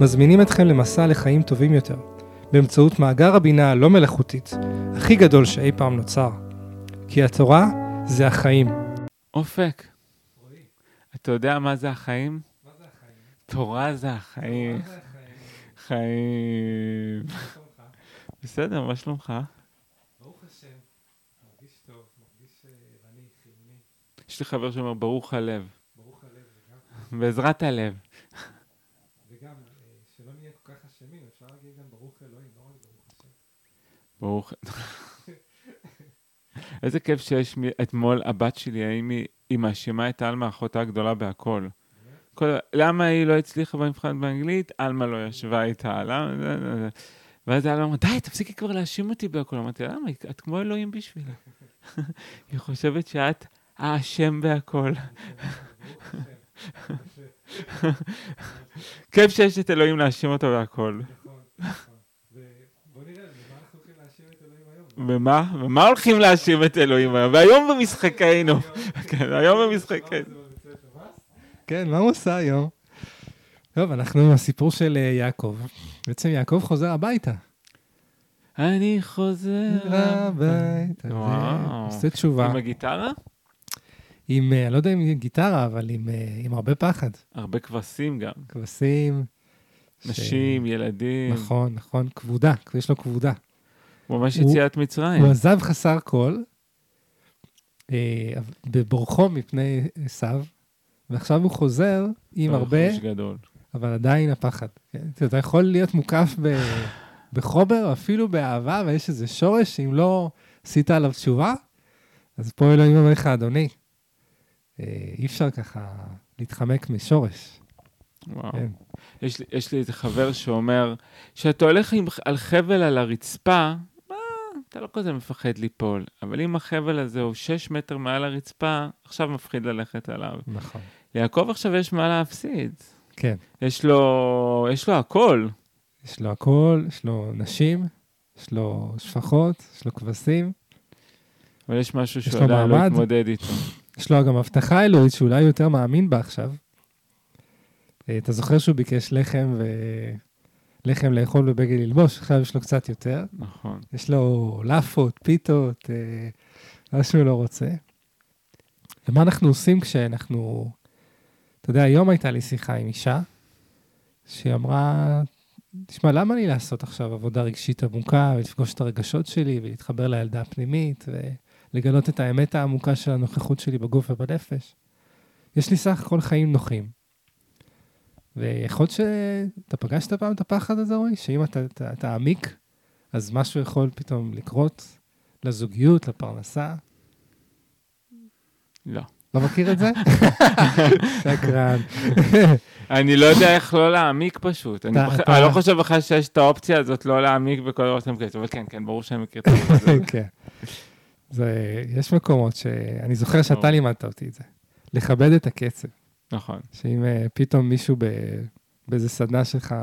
מזמינים אתכם למסע לחיים טובים יותר, באמצעות מאגר הבינה הלא מלאכותית, הכי גדול שאי פעם נוצר. כי התורה זה החיים. אופק, אתה יודע מה זה החיים? תורה זה החיים. חיים. בסדר, מה שלומך? ברוך השם, מרגיש טוב, מרגיש ערני, חיוני, יש לי חבר שאומר, ברוך הלב. ברוך הלב בעזרת הלב. וגם אה, שלא נהיה כל כך אשמים, אפשר להגיד גם ברוך אלוהים, לא רק ברוך השם. ברוך... איזה כיף שיש מי... אתמול הבת שלי, האם היא, מאשימה את עלמה, אחותה הגדולה, בהכל. כל... למה היא לא הצליחה במבחן באנגלית? עלמה לא ישבה איתה, למה? ואז עלמה אמרה, די, תפסיקי כבר להאשים אותי בהכל. אמרתי למה? את כמו אלוהים בשבילה. היא חושבת שאת האשם בהכל. כיף שיש את אלוהים להאשים אותו בהכל. נכון, נכון. ובוא נראה, במה אנחנו הולכים להאשים את אלוהים היום? ומה? ומה הולכים להאשים את אלוהים היום? והיום במשחקנו. כן, היום במשחקנו. כן, מה הוא עושה היום? טוב, אנחנו עם הסיפור של אה, יעקב. בעצם יעקב חוזר הביתה. אני חוזר הביתה. וואו. עושה תשובה. עם הגיטרה? עם, אה, אני לא יודע אם עם גיטרה, אבל עם, אה, עם הרבה פחד. הרבה כבשים גם. כבשים. ש- נשים, ילדים. נכון, נכון, כבודה, יש לו כבודה. ממש יציאת מצרים. הוא עזב חסר כל, אה, בבורחו מפני עשיו, ועכשיו הוא חוזר עם הרבה, גדול. אבל עדיין הפחד. כן? אתה יכול להיות מוקף ב, בחומר, אפילו באהבה, ויש איזה שורש, שאם לא עשית עליו תשובה, אז פה אלוהים אומר לך, אדוני, אה, אי אפשר ככה להתחמק משורש. וואו. כן. יש לי- יש לי איזה חבר שאומר, כשאתה הולך עם- על חבל על הרצפה, אתה לא כזה מפחד ליפול. אבל אם החבל הזה הוא 6 מטר מעל הרצפה, עכשיו מפחיד ללכת עליו. נכון. ליעקב עכשיו יש מה להפסיד. כן. יש לו, יש לו הכל. יש לו הכל, יש לו נשים, יש לו שפחות, יש לו כבשים, אבל יש משהו שהוא עדיין לא. התמודד איתו. יש לו גם הבטחה אלוהית שאולי הוא יותר מאמין בה עכשיו. אה, אתה זוכר שהוא ביקש לחם ו... לחם לאכול ובגד ללבוש, עכשיו יש לו קצת יותר. נכון. יש לו לאפות, פיתות, אה, מה שהוא לא רוצה. ומה אנחנו עושים כשאנחנו... אתה יודע, היום הייתה לי שיחה עם אישה, שהיא אמרה, תשמע, למה לי לעשות עכשיו עבודה רגשית עמוקה, ולפגוש את הרגשות שלי, ולהתחבר לילדה הפנימית, ולגלות את האמת העמוקה של הנוכחות שלי בגוף ובנפש? יש לי סך הכל חיים נוחים. ויכול להיות שאתה פגשת פעם את הפחד הזה, רועי? שאם אתה, אתה, אתה עמיק, אז משהו יכול פתאום לקרות לזוגיות, לפרנסה. לא. לא מכיר את זה? שקרן. אני לא יודע איך לא להעמיק פשוט. אני לא חושב בכלל שיש את האופציה הזאת לא להעמיק בכל שאתם כאלה, אבל כן, כן, ברור שאני מכיר את זה. כן. זה, יש מקומות שאני זוכר שאתה לימדת אותי את זה. לכבד את הקצב. נכון. שאם אה, פתאום מישהו ב, באיזה סדנה שלך,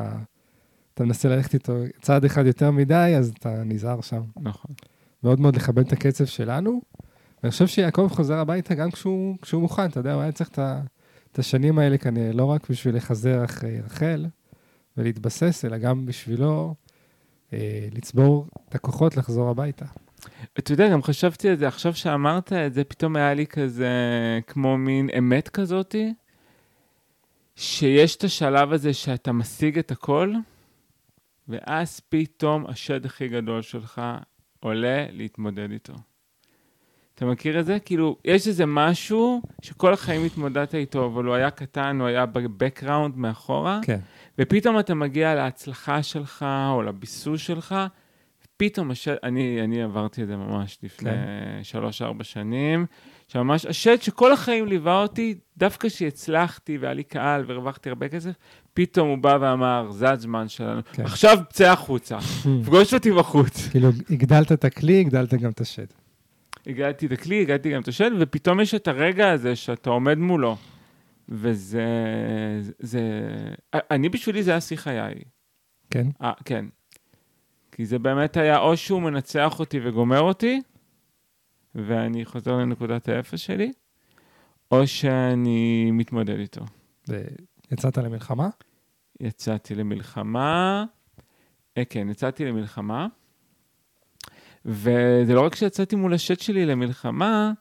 אתה מנסה ללכת איתו צעד אחד יותר מדי, אז אתה נזהר שם. נכון. מאוד מאוד לכבד את הקצב שלנו. ואני חושב שיעקב חוזר הביתה גם כשהוא, כשהוא מוכן, אתה יודע, הוא היה צריך את, ה- את השנים האלה כנראה, לא רק בשביל לחזר אחרי רחל ולהתבסס, אלא גם בשבילו אה, לצבור את הכוחות לחזור הביתה. אתה יודע, גם חשבתי על זה, עכשיו שאמרת את זה, פתאום היה לי כזה, כמו מין אמת כזאתי, שיש את השלב הזה שאתה משיג את הכל, ואז פתאום השד הכי גדול שלך עולה להתמודד איתו. אתה מכיר את זה? כאילו, יש איזה משהו שכל החיים התמודדת איתו, אבל הוא היה קטן, הוא היה בבקראונד מאחורה, כן. ופתאום אתה מגיע להצלחה שלך או לביסוס שלך, פתאום, הש... אני, אני עברתי את זה ממש לפני כן. שלוש-ארבע שנים, שממש השד שכל החיים ליווה אותי, דווקא כשהצלחתי והיה לי קהל והרווחתי הרבה כסף, פתאום הוא בא ואמר, זה הזמן שלנו. כן. עכשיו צא החוצה, פגוש אותי בחוץ. כאילו, הגדלת את הכלי, הגדלת גם את השד. הגעתי את הכלי, הגעתי גם את השד, ופתאום יש את הרגע הזה שאתה עומד מולו. וזה... זה... אני בשבילי זה היה שיא חיי. כן? אה, כן. כי זה באמת היה או שהוא מנצח אותי וגומר אותי, ואני חוזר לנקודת האפס שלי, או שאני מתמודד איתו. יצאת למלחמה? יצאתי למלחמה, אה, כן, יצאתי למלחמה, וזה לא רק שיצאתי מול השט שלי למלחמה,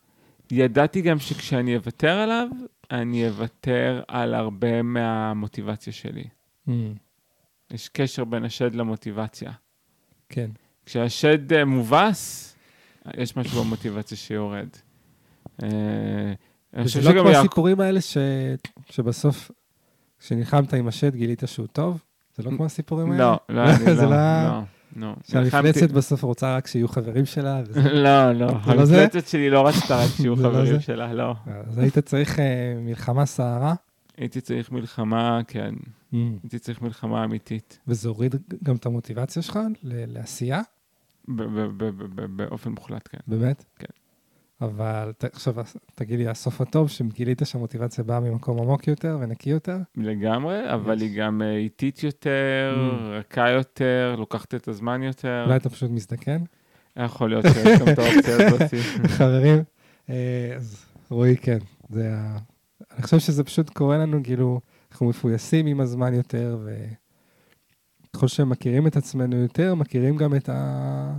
ידעתי גם שכשאני אוותר עליו, אני אוותר על הרבה מהמוטיבציה שלי. Mm, יש קשר בין השד למוטיבציה. כן. כשהשד אה, מובס, יש משהו במוטיבציה שיורד. אה, וזה לא כמו הסיפורים האלה ש... שבסוף, כשנלחמת עם השד, גילית שהוא טוב? זה לא כמו הסיפורים האלה? לא, לא, אני לא, זה לא- לא, לא. שהמפלצת בסוף רוצה רק שיהיו חברים שלה? לא, לא, זה לא זה? המפלצת שלי לא רצתה רק שיהיו זה לא חברים זה? שלה, לא. אז היית צריך אה, מלחמה סערה, הייתי צריך מלחמה, כן, Mm. הייתי צריך מלחמה אמיתית. וזה הוריד גם את המוטיבציה שלך לעשייה, באופן מוחלט, כן. באמת? כן. אבל עכשיו תגיד לי, הסוף הטוב, שגילית שהמוטיבציה באה ממקום עמוק יותר ונקי יותר? לגמרי, אבל. היא גם אה, איטית יותר, Mm. רכה יותר, לוקחת את הזמן יותר. אולי אתה פשוט מזדקן? יכול להיות שיש גם את האופציה הזאת. חברים, אה, אז רועי, כן, זה ה... אני חושב שזה פשוט קורה לנו, כאילו, אנחנו מפויסים עם הזמן יותר, וככל שמכירים את עצמנו יותר, מכירים גם את ה...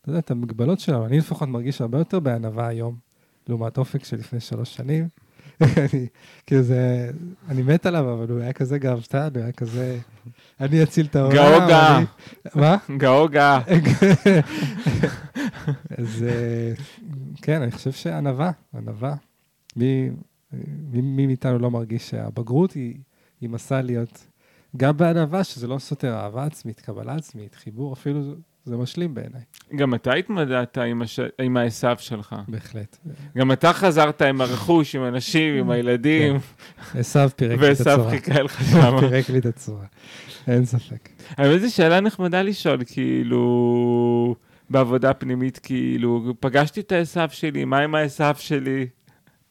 אתה יודע, את המגבלות שלנו. אני לפחות מרגיש הרבה יותר בענווה היום, לעומת אופק שלפני שלוש שנים. אני, כאילו זה, אני מת עליו, אבל הוא היה כזה גאוותן, הוא היה כזה, אני אציל את העולם. גאוגה. מה? גאוגה. אז אה, כן, אני חושב שענווה, ענווה. מי מאיתנו לא מרגיש שהבגרות היא, היא מסע להיות גם בענווה, שזה לא סותר אהבה עצמית, קבלה עצמית, חיבור, אפילו זה, זה משלים בעיניי, גם אתה התמודדת עם, הש... עם העשו שלך. בהחלט. גם אתה חזרת עם הרכוש, עם הנשים, עם הילדים, עשו פירק לי את ועשו הצורה. חיכה לך שם. פירק לי את הצורה, אין ספק. האמת זו שאלה נחמדה לשאול, כאילו, בעבודה פנימית, כאילו, פגשתי את העשו שלי, מה עם העשו שלי?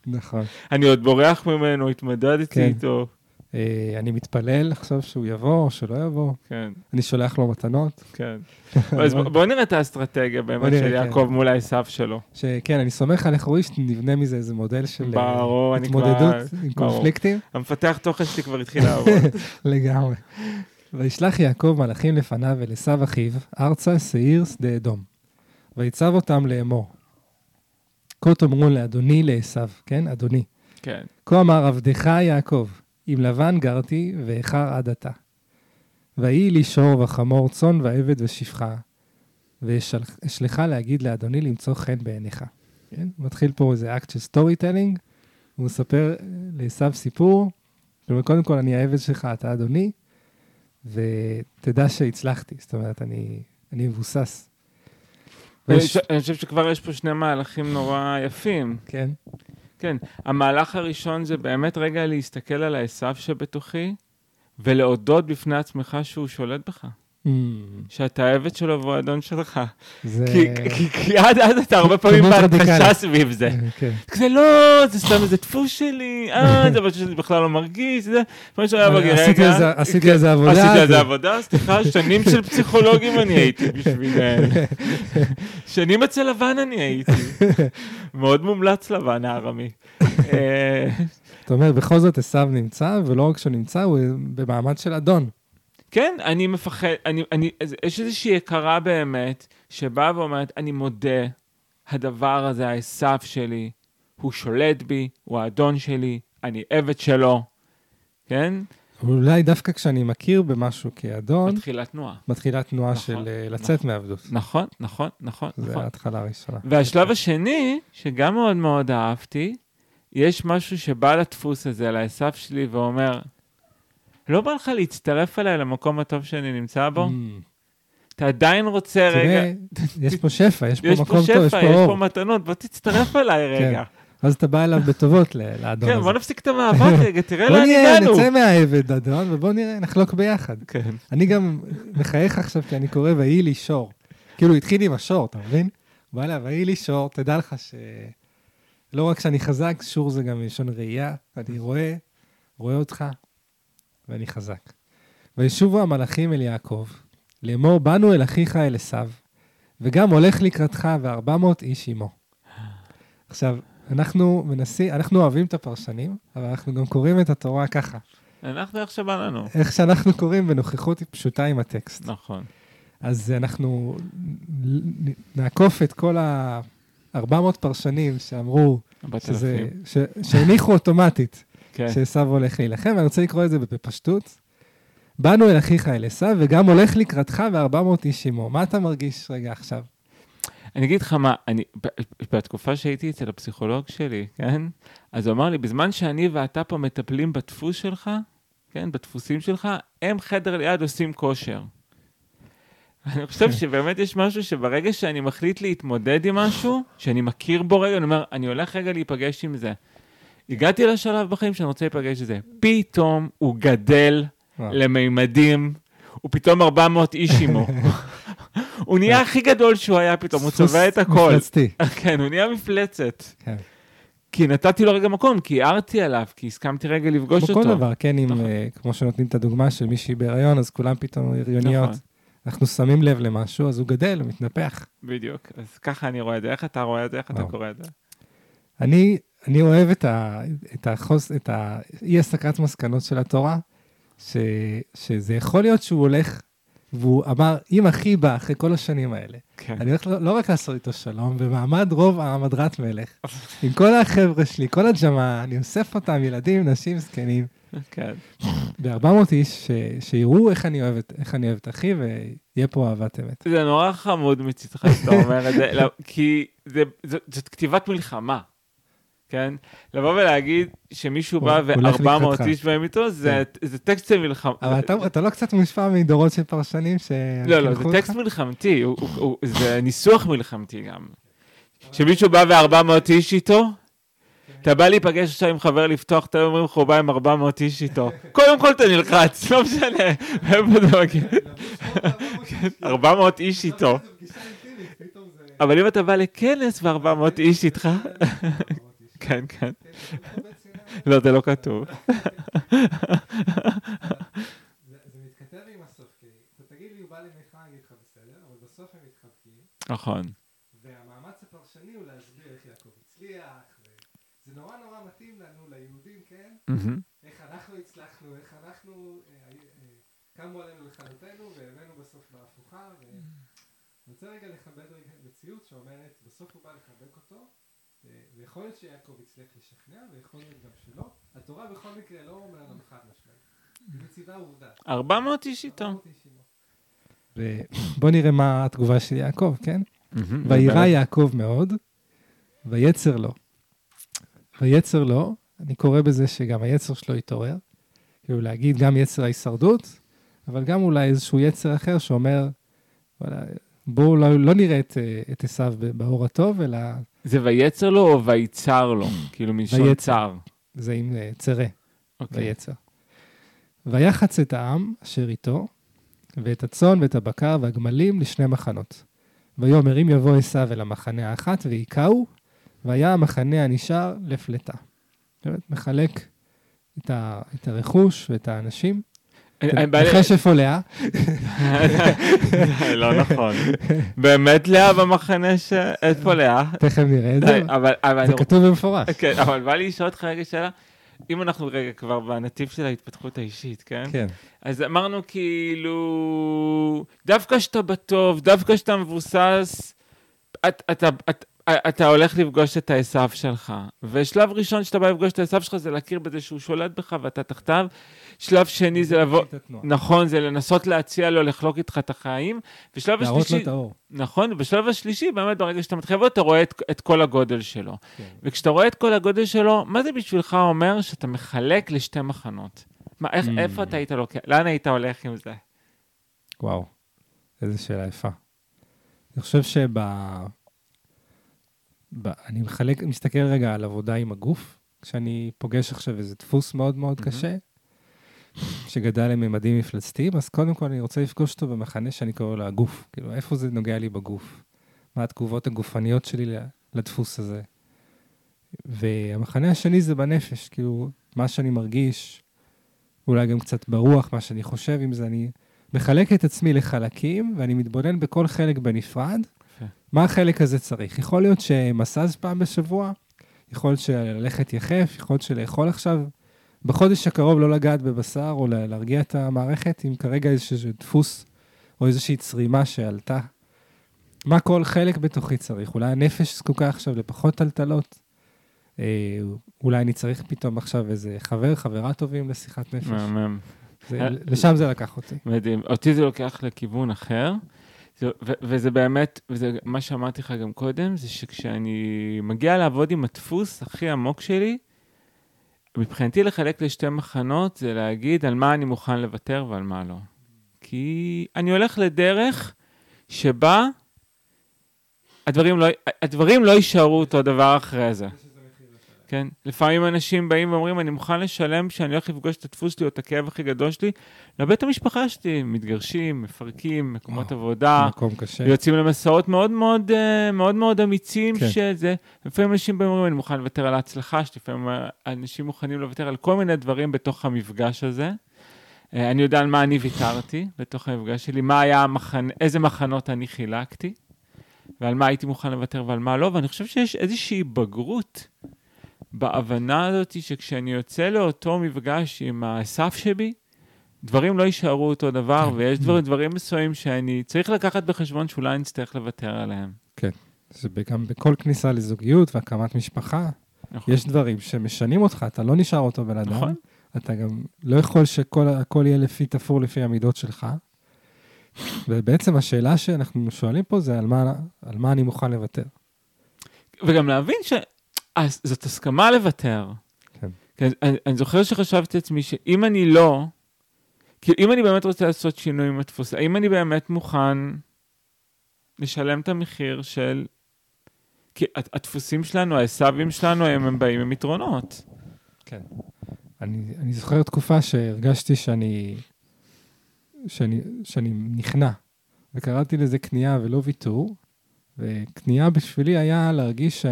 נכון. אני עוד בורח ממנו, התמודדתי כן. איתו. אה, אני מתפלל עכשיו שהוא יבוא או שלא יבוא, כן, אני שולח לו מתנות. כן. אז בוא- נראה את האסטרטגיה באמת של כן. יעקב מול העשו שלו. שכן, אני סומך עליך, רועי, שנבנה מזה איזה מודל של אה, התמודדות עם. קונפליקטים. המפתח תוכן שלי כבר התחיל לעבוד. לגמרי. וישלח יעקב מלאכים לפניו אל עשו אחיו, ארצה שעיר שדה אדום. ויצו אותם לאמור. כה תאמרון לאדוני לעשו, כן, אדוני. כן. כה אמר עבדך יעקב, עם לבן גרתי ואחר עד עתה. ויהי לי שור וחמור צאן ועבד ושפחה, ואשלחה להגיד לאדוני למצוא חן בעיניך. כן? מתחיל פה איזה אקט של storytelling, הוא מספר אה, לעשו סיפור, כלומר, קודם כל אני העבד שלך, אתה אדוני, ותדע שהצלחתי, זאת אומרת, אני, אני מבוסס. ויש- אני חושב שכבר יש פה שני מהלכים נורא יפים. כן, כן, המהלך הראשון זה באמת רגע להסתכל על העשו שבתוכי, ולהודות בפני עצמך שהוא שולט בך. Mm, שאתה העבד שלו והוא האדון שלך. זה... כי, עד אז אתה הרבה פעמים רדיקלית. סביב זה. כן. זה לא, זה סתם איזה דפוס שלי, אה, זה משהו שאני בכלל לא מרגיש, זה בגלל עשיתי רגע. על זה- עשיתי כן, עבודה. עשיתי על זה- זה עבודה, סליחה, שנים של פסיכולוגים אני הייתי בשבילם. שנים אצל לבן אני הייתי. מאוד מומלץ לבן הארמי. אה, זאת אומרת, בכל זאת עשו נמצא, ולא רק שהוא נמצא, הוא במעמד של אדון. כן, אני מפחד, אני, אני, יש איזושהי הכרה באמת, שבאה ואומרת, אני מודה, הדבר הזה, העשו שלי, הוא שולט בי, הוא האדון שלי, אני עבד שלו, כן? אבל אולי דווקא כשאני מכיר במשהו כאדון, מתחילה תנועה. מתחילה תנועה נכון, של אה, לצאת מעבדות. נכון, נכון, נכון, זה נכון. ההתחלה הראשונה. והשלב השני, שגם מאוד מאוד אהבתי, יש משהו שבא לדפוס הזה, לעשו שלי, ואומר, לא בא לך להצטרף אליי למקום הטוב שאני נמצא בו? Mm. אתה עדיין רוצה רגע... תראה, יש פה שפע, יש פה יש מקום פה טוב, יש שפע, פה יש פה אור. מתנות, בוא תצטרף אליי רגע. ואז אתה בא אליו בטובות לאדון כן, הזה. בוא נפסיק את המאבק רגע, תראה בוא לאן הגענו. נצא מהעבד, אדון, ובוא נראה, נחלוק ביחד. כן. אני גם מחייך עכשיו כי אני קורא ויהי לי שור. כאילו, התחיל עם השור, אתה מבין? בא אליו, ויהי לי שור, תדע לך ש... לא רק שאני חזק, שור זה גם מלשון ראייה, אני רואה, רואה אותך, ואני חזק. וישובו המלאכים אל יעקב, לאמור, באנו אל אחיך אל עשיו, וגם הולך לקראתך וארבע מאות איש עמו. עכשיו, אנחנו מנסים, אנחנו אוהבים את הפרשנים, אבל אנחנו גם קוראים את התורה ככה. אנחנו איך שבא לנו. איך שאנחנו קוראים בנוכחות פשוטה עם הטקסט. נכון. אז אנחנו נעקוף את כל ה-400 פרשנים שאמרו, שזה. ש, שהניחו אוטומטית כן. שעשו הולך להילחם, ואני רוצה לקרוא את זה בפשטות. באנו אל אחיך אל עשו, וגם הולך לקראתך ו-400 איש עמו. מה אתה מרגיש רגע עכשיו? אני אגיד לך מה, אני, בתקופה שהייתי אצל הפסיכולוג שלי, כן? אז הוא אמר לי, בזמן שאני ואתה פה מטפלים בדפוס שלך, כן? בדפוסים שלך, הם חדר ליד עושים כושר. אני חושב שבאמת יש משהו שברגע שאני מחליט להתמודד עם משהו, שאני מכיר בו רגע, אני אומר, אני הולך רגע להיפגש עם זה. הגעתי לשלב בחיים שאני רוצה להיפגש עם זה. פתאום הוא גדל. למימדים, הוא פתאום 400 איש עמו. הוא נהיה הכי גדול שהוא היה פתאום, הוא צובע את הכל. מפלצתי. כן, הוא נהיה מפלצת. כן. כי נתתי לו רגע מקום, כי הערתי עליו, כי הסכמתי רגע לפגוש כמו אותו. כל דבר, כן, אם, נכון. אה, כמו שנותנים את הדוגמה של מישהי בהיריון, אז כולם פתאום הריוניות. נכון. אנחנו שמים לב למשהו, אז הוא גדל, הוא מתנפח. בדיוק, אז ככה אני רואה את זה. איך אתה רואה את זה? איך אתה. קורא את זה? אני, אני אוהב את, ה, את, החוס, את האי-הסקת מסקנות של התורה, ש, שזה יכול להיות שהוא הולך, והוא אמר, אם אחי בא אחרי כל השנים האלה, כן. אני הולך לא, לא רק לעשות איתו שלום, במעמד רוב המדרת מלך, עם כל החבר'ה שלי, כל הג'מה, אני אוסף אותם, ילדים, נשים, זקנים, כן. ב-400 איש, ש, שיראו איך אני אוהב את, איך אני אוהב את אחי, ויהיה פה אהבת אמת. זה נורא חמוד מצידך שאתה אומר את זה, לא, כי זה- זאת כתיבת מלחמה, כן? לבוא ולהגיד שמישהו בא הוא הולך ו-400 לקראתך. איש באים איתו, זה זה טקסט של מלחמה. אבל אתה, לא קצת מושפע מדורות של פרשנים ש... לא, לא, זה? טקסט מלחמתי, זה ניסוח מלחמתי גם. שמישהו בא ו-400 איש איתו, אתה בא להיפגש עכשיו עם חבר לפתוח, אתה אומרים לך, הוא בא עם 400 איש איתו. קודם כל אתה נלחץ, לא משנה, מאיפה זה מגיע. 400 איש איתו. אבל אם אתה בא לכנס ו-400 איש איתך, כן, כן. לא, זה לא כתוב. זה זה מתכתב עם הסוף, כי אתה תגיד לי, הוא בא למלחמה, אני אגיד לך בסדר, אבל בסוף הם מתחבקים, נכון. והמאמץ הפרשני הוא להסביר איך יעקב הצליח, וזה נורא נורא מתאים לנו, ליהודים, כן? איך אנחנו הצלחנו, איך אנחנו, אה, אה, קמו עלינו לכלותנו, והבאנו בסוף בהפוכה, ואני רוצה רגע לכבד רגע מציאות שאומרת, בסוף הוא בא לחבק אותו, ויכול להיות שיעקב הצליח לשכנע, ויכול להיות גם שלא. התורה בכל מקרה לא אומר לנו חד משמעית. היא מציבה עובדה. 400 איש איתו. ובוא נראה מה התגובה של יעקב, כן? וירא יעקב מאוד, ויצר לו. ויצר לו, אני קורא בזה שגם היצר שלו התעורר. כאילו להגיד גם יצר ההישרדות, אבל גם אולי איזשהו יצר אחר שאומר, בואו לא, לא נראה את, אה, עשיו ב- באור הטוב, אלא זה ויצר לו או ויצר לו? כאילו מלשון. צר. זה עם אה, צרה, אוקיי. ויצר. ויחץ את העם אשר איתו, ואת הצאן ואת הבקר והגמלים לשני מחנות. ויאמר אם יבוא עשיו אל המחנה האחת והיכהו, והיה המחנה הנשאר לפלטה. זאת אומרת, מחלק את, ה, את הרכוש ואת האנשים. נחש איפה לאה? לא נכון. באמת לאה במחנה ש... איפה לאה? תכף נראה את זה. זה כתוב במפורש. כן, אבל בא לי לשאול אותך רגע שאלה. אם אנחנו רגע כבר בנתיב של ההתפתחות האישית, כן? כן. אז אמרנו כאילו, דווקא שאתה בטוב, דווקא שאתה מבוסס, את, אתה, את, אתה הולך לפגוש את העשו שלך. ושלב ראשון שאתה בא לפגוש את העשו שלך זה להכיר בזה שהוא שולט בך ואתה תחתיו. שלב שני זה לבוא. נכון, זה לנסות להציע לו לחלוק איתך את החיים. ושלב להראות לו השלישי, את האור. נכון, ובשלב השלישי, באמת ברגע שאתה מתחיל לבוא, אתה רואה את, את כל הגודל שלו. כן. וכשאתה רואה את כל הגודל שלו, מה זה בשבילך אומר שאתה מחלק לשתי מחנות? מה, איך, Mm. איפה אתה היית לוקח? לאן היית הולך עם זה? וואו, איזה שאלה יפה. אני חושב שב... אני מחלק, מסתכל רגע על עבודה עם הגוף, כשאני פוגש עכשיו איזה דפוס מאוד מאוד מהמם. קשה, שגדל לממדים מפלצתיים, אז קודם כל אני רוצה לפגוש אותו במחנה שאני קורא לו הגוף. כאילו, איפה זה נוגע לי בגוף? מה התגובות הגופניות שלי לדפוס הזה? והמחנה השני זה בנפש, כאילו, מה שאני מרגיש, אולי גם קצת ברוח, מה שאני חושב עם זה, אני מחלק את עצמי לחלקים, ואני מתבונן בכל חלק בנפרד, יפה. מה החלק הזה צריך. יכול להיות שמסז פעם בשבוע, יכול להיות שללכת יחף, יכול להיות שלאכול עכשיו. בחודש הקרוב לא לגעת בבשר או לה- להרגיע את המערכת, אם כרגע איזשהו דפוס או איזושהי צרימה שעלתה. מה כל חלק בתוכי צריך? אולי הנפש זקוקה עכשיו לפחות טלטלות? אה, אולי אני צריך פתאום עכשיו איזה חבר, חברה טובים לשיחת נפש. מהמם. זה, אה, לשם זה לקח אותי. מדהים. אותי זה לוקח לכיוון אחר, וזה באמת, וזה מה שאמרתי לך גם קודם, זה שכשאני מגיע לעבוד עם הדפוס הכי עמוק שלי, מבחינתי לחלק לשתי מחנות זה להגיד על מה אני מוכן לוותר ועל מה לא. כי אני הולך לדרך שבה הדברים לא, הדברים לא יישארו אותו דבר אחרי זה. כן? לפעמים אנשים באים ואומרים, אני מוכן לשלם שאני הולך לפגוש את הדפוס שלי או את הכאב הכי גדול שלי לבית המשפחה שלי. מתגרשים, מפרקים, מקומות וואו, עבודה, מקום קשה. יוצאים למסעות מאוד מאוד, אה, מאוד, מאוד אמיצים, כן. שזה, לפעמים אנשים באים ואומרים, אני מוכן לוותר על ההצלחה שלי, לפעמים אנשים מוכנים לוותר על כל מיני דברים בתוך המפגש הזה. אה, אני יודע על מה אני ויתרתי בתוך המפגש שלי, מה היה המחנה, איזה מחנות אני חילקתי, ועל מה הייתי מוכן לוותר ועל מה לא, ואני חושב שיש איזושהי בגרות בהבנה הזאת שכשאני יוצא לאותו מפגש עם האסף שבי, דברים לא יישארו אותו דבר, כן. ויש דבר, דברים מסוימים שאני צריך לקחת בחשבון שאולי נצטרך לוותר עליהם. זה גם בכל כניסה לזוגיות והקמת משפחה, נכון. יש דברים שמשנים אותך, אתה לא נשאר אותו בן אדם. נכון. אתה גם לא יכול שהכל יהיה לפי, תפור לפי המידות שלך. ובעצם השאלה שאנחנו שואלים פה זה על מה, על מה אני מוכן לוותר. וגם להבין שזאת הסכמה לוותר. כן. כן, אני, אני זוכר שחשבתי לעצמי שאם אני לא, כי אם אני באמת רוצה לעשות שינוי עם הדפוס, האם אני באמת מוכן לשלם את המחיר של... כי הד- הדפוסים שלנו, העשבים שלנו, הם, הם באים עם יתרונות. כן. אני, אני זוכר תקופה שהרגשתי שאני, שאני, שאני נכנע, וקראתי לזה כניעה ולא ויתור, וכניעה בשבילי היה להרגיש ש,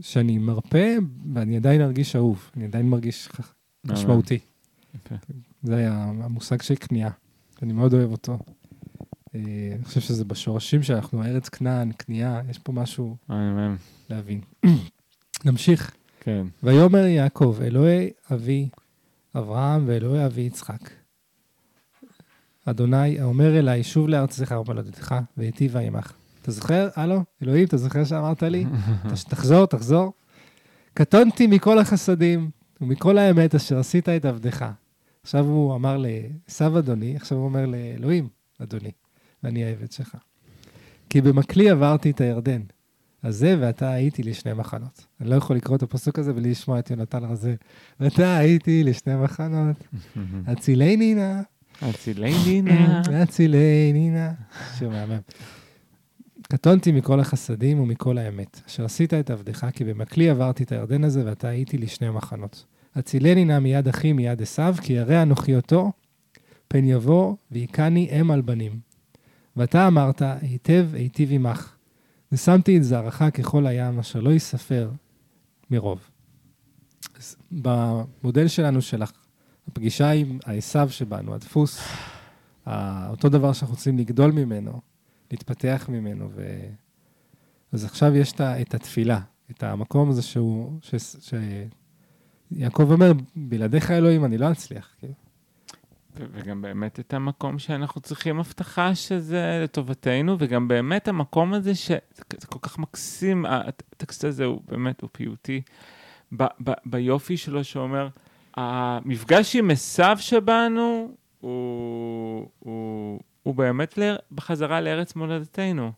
שאני מרפה ואני עדיין ארגיש אהוב, אני עדיין מרגיש ח- משמעותי. יפה. זה היה המושג של כניעה, אני מאוד אוהב אותו. אה, אני חושב שזה בשורשים שאנחנו ארץ כנען, כניעה, יש פה משהו. להבין. נמשיך. כן. ויאמר יעקב, אלוהי אבי אברהם ואלוהי אבי יצחק. אדוני, האומר אליי, שוב לארצך ומולדתך, והיטיבה עמך. אתה זוכר? הלו? אלוהים, אתה זוכר שאמרת לי? תחזור, תחזור. קטונתי מכל החסדים ומכל האמת אשר עשית את עבדך. עכשיו הוא אמר לעשו אדוני, עכשיו הוא אומר לאלוהים, אדוני, ואני העבד שלך. כי במקלי עברתי את הירדן, הזה ואתה הייתי לשני מחנות. אני לא יכול לקרוא את הפסוק הזה בלי לשמוע את יונתן רזה. ואתה הייתי לשני מחנות, הצילני נא, הצילני נא. הצילני נא. שיר מהמם. קטונתי מכל החסדים ומכל האמת, אשר עשית את עבדך, כי במקלי עברתי את הירדן הזה, ואתה הייתי לשני מחנות. הצילני נא מיד אחי מיד עשיו, כי ירא אנוכי אותו, פן יבוא והיכני אם על בנים. ואתה אמרת, היטב היטיב עמך, ושמתי את זרעך ככל הים, אשר לא ייספר מרוב. במודל שלנו של הפגישה עם העשו שבנו, הדפוס, ה- אותו דבר שאנחנו רוצים לגדול ממנו, להתפתח ממנו, ו... אז עכשיו יש את התפילה, את המקום הזה שהוא, ש... ש... יעקב אומר, בלעדיך אלוהים אני לא אצליח. כאילו. וגם באמת את המקום שאנחנו צריכים הבטחה שזה לטובתנו, וגם באמת המקום הזה ש... זה כ- זה כל כך מקסים, הטקסט הזה הוא באמת, הוא פיוטי, ב- ב- ביופי שלו שאומר, המפגש עם עשיו שבנו הוא, הוא, הוא באמת ל- בחזרה לארץ מולדתנו.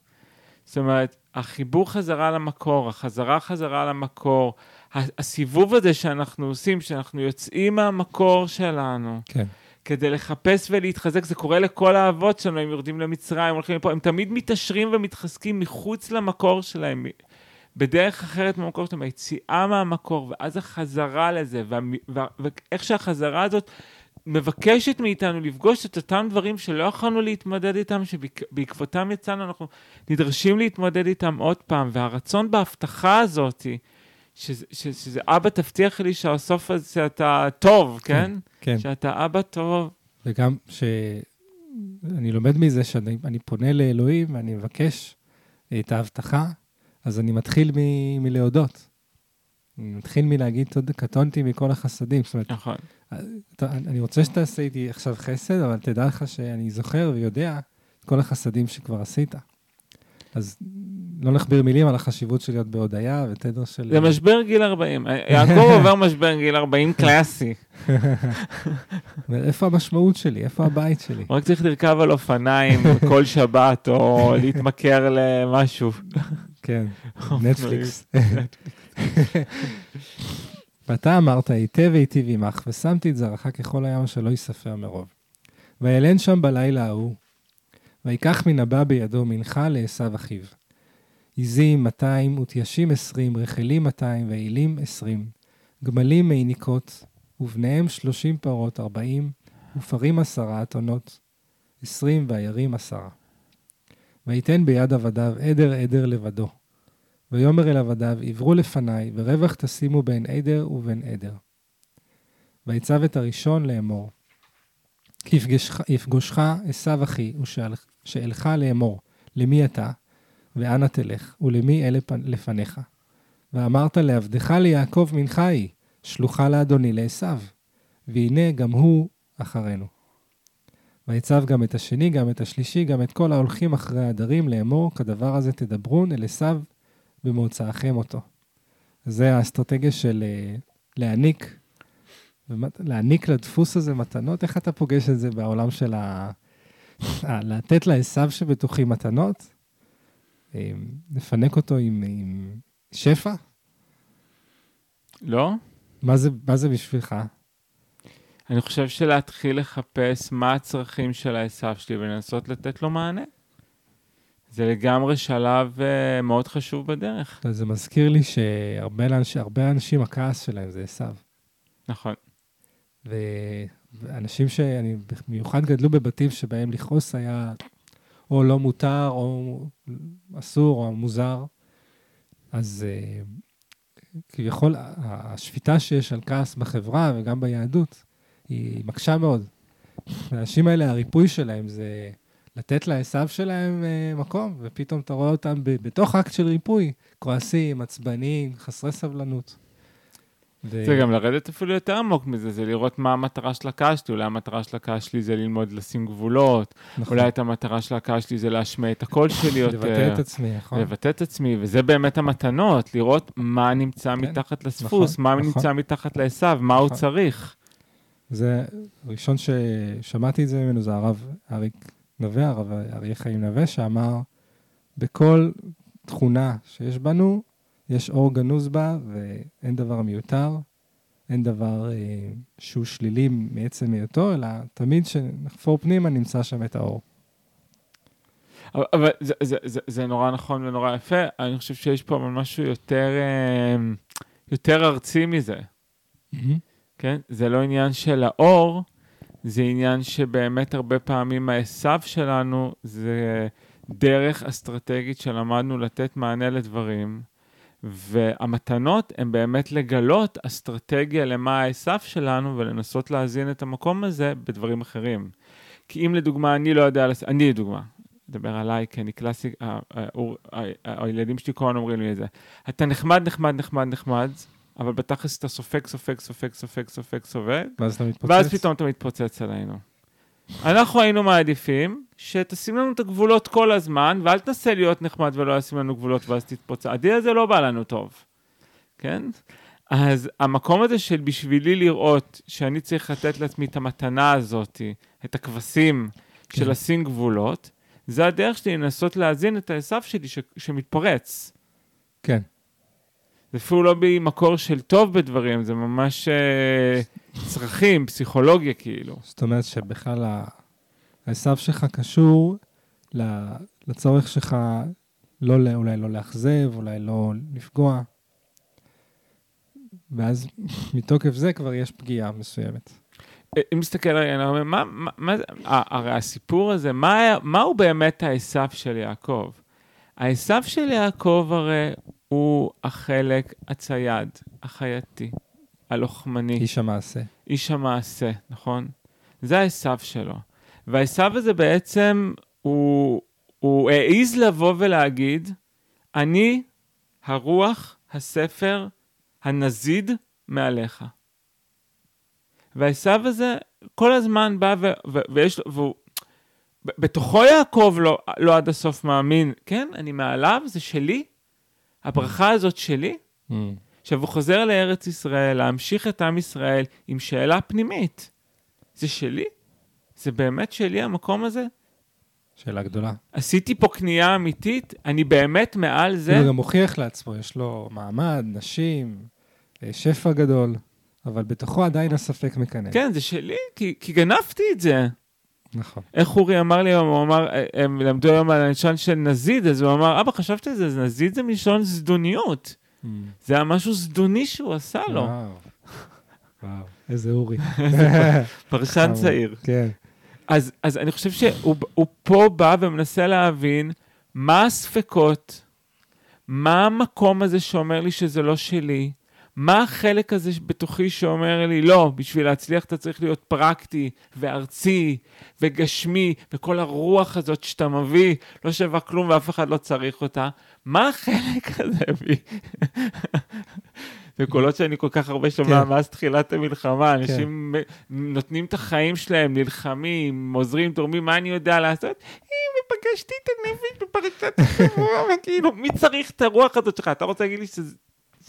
זאת אומרת, החיבור חזרה למקור, החזרה חזרה למקור, הסיבוב הזה שאנחנו עושים, שאנחנו יוצאים מהמקור שלנו, כן. כדי לחפש ולהתחזק, זה קורה לכל האבות שלנו, הם יורדים למצרים, הולכים לפה, הם תמיד מתעשרים ומתחזקים מחוץ למקור שלהם. בדרך אחרת מהמקור שלנו, היציאה מהמקור, ואז החזרה לזה, וה, וה, ואיך שהחזרה הזאת מבקשת מאיתנו לפגוש את אותם דברים שלא יכולנו להתמודד איתם, שבעקבותם יצאנו, אנחנו נדרשים להתמודד איתם עוד פעם, והרצון בהבטחה הזאת, שזה, שזה אבא תבטיח לי שהסוף הזה שאתה טוב, כן? כן. כן. שאתה אבא טוב. וגם שאני לומד מזה שאני פונה לאלוהים ואני מבקש את ההבטחה, אז אני מתחיל מ, מלהודות. אני מתחיל מלהגיד, קטונתי מכל החסדים. זאת אומרת, נכון. אני רוצה שתעשה איתי עכשיו חסד, אבל תדע לך שאני זוכר ויודע את כל החסדים שכבר עשית. אז לא נכביר מילים על החשיבות של להיות בהודיה ותדר של... זה משבר גיל 40. יעקב עובר משבר גיל 40 קלאסי. איפה המשמעות שלי? איפה הבית שלי? רק צריך לרכב על אופניים כל שבת, או להתמכר למשהו. כן, נטפליקס. ואתה אמרת, היטב היטיב עמך, ושמתי את זרעך ככל הים שלא ייספר מרוב. ואלן שם בלילה ההוא, ויקח מן הבא בידו מנחה לעשו אחיו. עזים 200 ותיישים 20, רחלים 200 ואילים 20, גמלים מעיניקות, ובניהם 30 פרות 40, ופרים עשרה אתונות, 20 והירים עשרה. ויתן ביד עבדיו עדר עדר לבדו. ויאמר אל עבדיו, עברו לפניי, ורווח תשימו בין עדר ובין עדר. ויצב את הראשון לאמור, כי יפגושך עשו אחי, ושאלך לאמור, למי אתה, ואנה תלך, ולמי אלה לפניך. ואמרת לעבדך ליעקב מנחה היא, שלוחה לאדוני לעשו, והנה גם הוא אחרינו. ויצב גם את השני, גם את השלישי, גם את כל ההולכים אחרי העדרים לאמור, כדבר הזה תדברון אל עשו במוצאכם אותו. זה האסטרטגיה של uh, להעניק, להעניק לדפוס הזה מתנות. איך אתה פוגש את זה בעולם של ה... לתת לעשו שבתוכי מתנות? אה, לפנק אותו עם, עם שפע? לא. מה זה, מה זה בשבילך? אני חושב שלהתחיל לחפש מה הצרכים של העשו שלי ולנסות לתת לו מענה. זה לגמרי שלב uh, מאוד חשוב בדרך. זה מזכיר לי שהרבה לאנש, אנשים, הכעס שלהם זה עשו. נכון. ואנשים שאני במיוחד גדלו בבתים שבהם לכעוס היה או לא מותר, או אסור, או מוזר, אז uh, כביכול השפיטה שיש על כעס בחברה וגם ביהדות, היא מקשה מאוד. האנשים האלה, הריפוי שלהם זה לתת לעשו שלהם uh, מקום, ופתאום אתה רואה אותם בתוך אקט של ריפוי, כועסים, עצבניים, חסרי סבלנות. ו... זה גם לרדת אפילו יותר עמוק מזה, זה לראות מה המטרה של הקהל שלי. אולי המטרה של הקהל שלי זה ללמוד לשים גבולות, נכון. אולי את המטרה של הקהל שלי זה להשמיע את הקול שלי יותר. לבטא את עצמי, נכון. לבטא את עצמי, וזה באמת המתנות, לראות מה נמצא כן, מתחת לספוס, נכון, מה נכון. נמצא מתחת לעשו, מה נכון. הוא צריך. זה, הראשון ששמעתי את זה ממנו זה הרב אריק נווה, הרב אריה חיים נווה, שאמר, בכל תכונה שיש בנו, יש אור גנוז בה ואין דבר מיותר, אין דבר אה, שהוא שלילי מעצם היותו, אלא תמיד כשנחפור פנימה נמצא שם את האור. אבל, אבל זה, זה, זה, זה נורא נכון ונורא יפה, אני חושב שיש פה משהו יותר, אה, יותר ארצי מזה. Mm-hmm. כן? זה לא עניין של האור, זה עניין שבאמת הרבה פעמים העשו שלנו זה דרך אסטרטגית שלמדנו לתת מענה לדברים. והמתנות הן באמת לגלות אסטרטגיה למה האסף שלנו ולנסות להזין את המקום הזה בדברים אחרים. כי אם לדוגמה אני לא יודע, אני לדוגמה, אדבר עליי כי אני קלאסי, הילדים שלי כל הזמן אומרים לי את זה. אתה נחמד, נחמד, נחמד, נחמד, אבל בתכלס אתה סופג, סופג, סופג, סופג, סופג, סופג, ואז אתה מתפוצץ. ואז פתאום אתה מתפוצץ עלינו. אנחנו היינו מעדיפים שתשים לנו את הגבולות כל הזמן, ואל תנסה להיות נחמד ולא לשים לנו גבולות ואז תתפוצץ. הדיל הזה לא בא לנו טוב, כן? אז המקום הזה של בשבילי לראות שאני צריך לתת לעצמי את המתנה הזאת, את הכבשים כן. של לשים גבולות, זה הדרך שלי לנסות להזין את העשו שלי ש- שמתפרץ. כן. זה אפילו לא במקור של טוב בדברים, זה ממש uh, צרכים, פסיכולוגיה כאילו. זאת אומרת שבכלל העשו שלך קשור לצורך שלך לא, אולי לא לאכזב, אולי לא לפגוע. ואז מתוקף זה כבר יש פגיעה מסוימת. אם מסתכל עליי, אני אומר, מה, מה, מה זה, ה- הרי הסיפור הזה, מה, מהו באמת העשו של יעקב? העשו של יעקב הרי הוא החלק הצייד, החייתי, הלוחמני. איש המעשה. איש המעשה, נכון? זה העשו שלו. והעשו הזה בעצם, הוא, הוא העז לבוא ולהגיד, אני הרוח, הספר, הנזיד מעליך. והעשו הזה כל הזמן בא ו- ו- ויש לו, והוא, בתוכו יעקב לא, לא עד הסוף מאמין, כן, אני מעליו, זה שלי, הברכה הזאת שלי. עכשיו, הוא חוזר לארץ ישראל, להמשיך את עם ישראל עם שאלה פנימית. זה שלי? זה באמת שלי המקום הזה? שאלה גדולה. עשיתי פה קנייה אמיתית? אני באמת מעל זה? הוא גם מוכיח לעצמו, יש לו מעמד, נשים, אה, שפע גדול, אבל בתוכו עדיין הספק מקנן. כן, זה שלי, כי, כי גנבתי את זה. נכון. איך אורי אמר לי היום, הוא אמר, הם למדו היום על הלשון של נזיד, אז הוא אמר, אבא, חשבתי על זה, נזיד זה מלשון זדוניות. זה היה משהו זדוני שהוא עשה לו. וואו. וואו, איזה אורי. פרשן. צעיר. כן. אז, אז אני חושב שהוא הוא פה בא ומנסה להבין מה הספקות, מה המקום הזה שאומר לי שזה לא שלי, מה החלק הזה בתוכי שאומר לי, לא, בשביל להצליח אתה צריך להיות פרקטי וארצי וגשמי, וכל הרוח הזאת שאתה מביא לא שווה כלום ואף אחד לא צריך אותה. מה החלק הזה בי? זה קולות שאני כל כך הרבה שומע כן. מאז תחילת המלחמה, אנשים מ- נותנים את החיים שלהם, נלחמים, עוזרים, תורמים, מה אני יודע לעשות? "אה, ופגשתי את הנפש בפרשת השבוע, וכאילו, מי צריך את הרוח הזאת שלך? אתה רוצה להגיד לי שזה,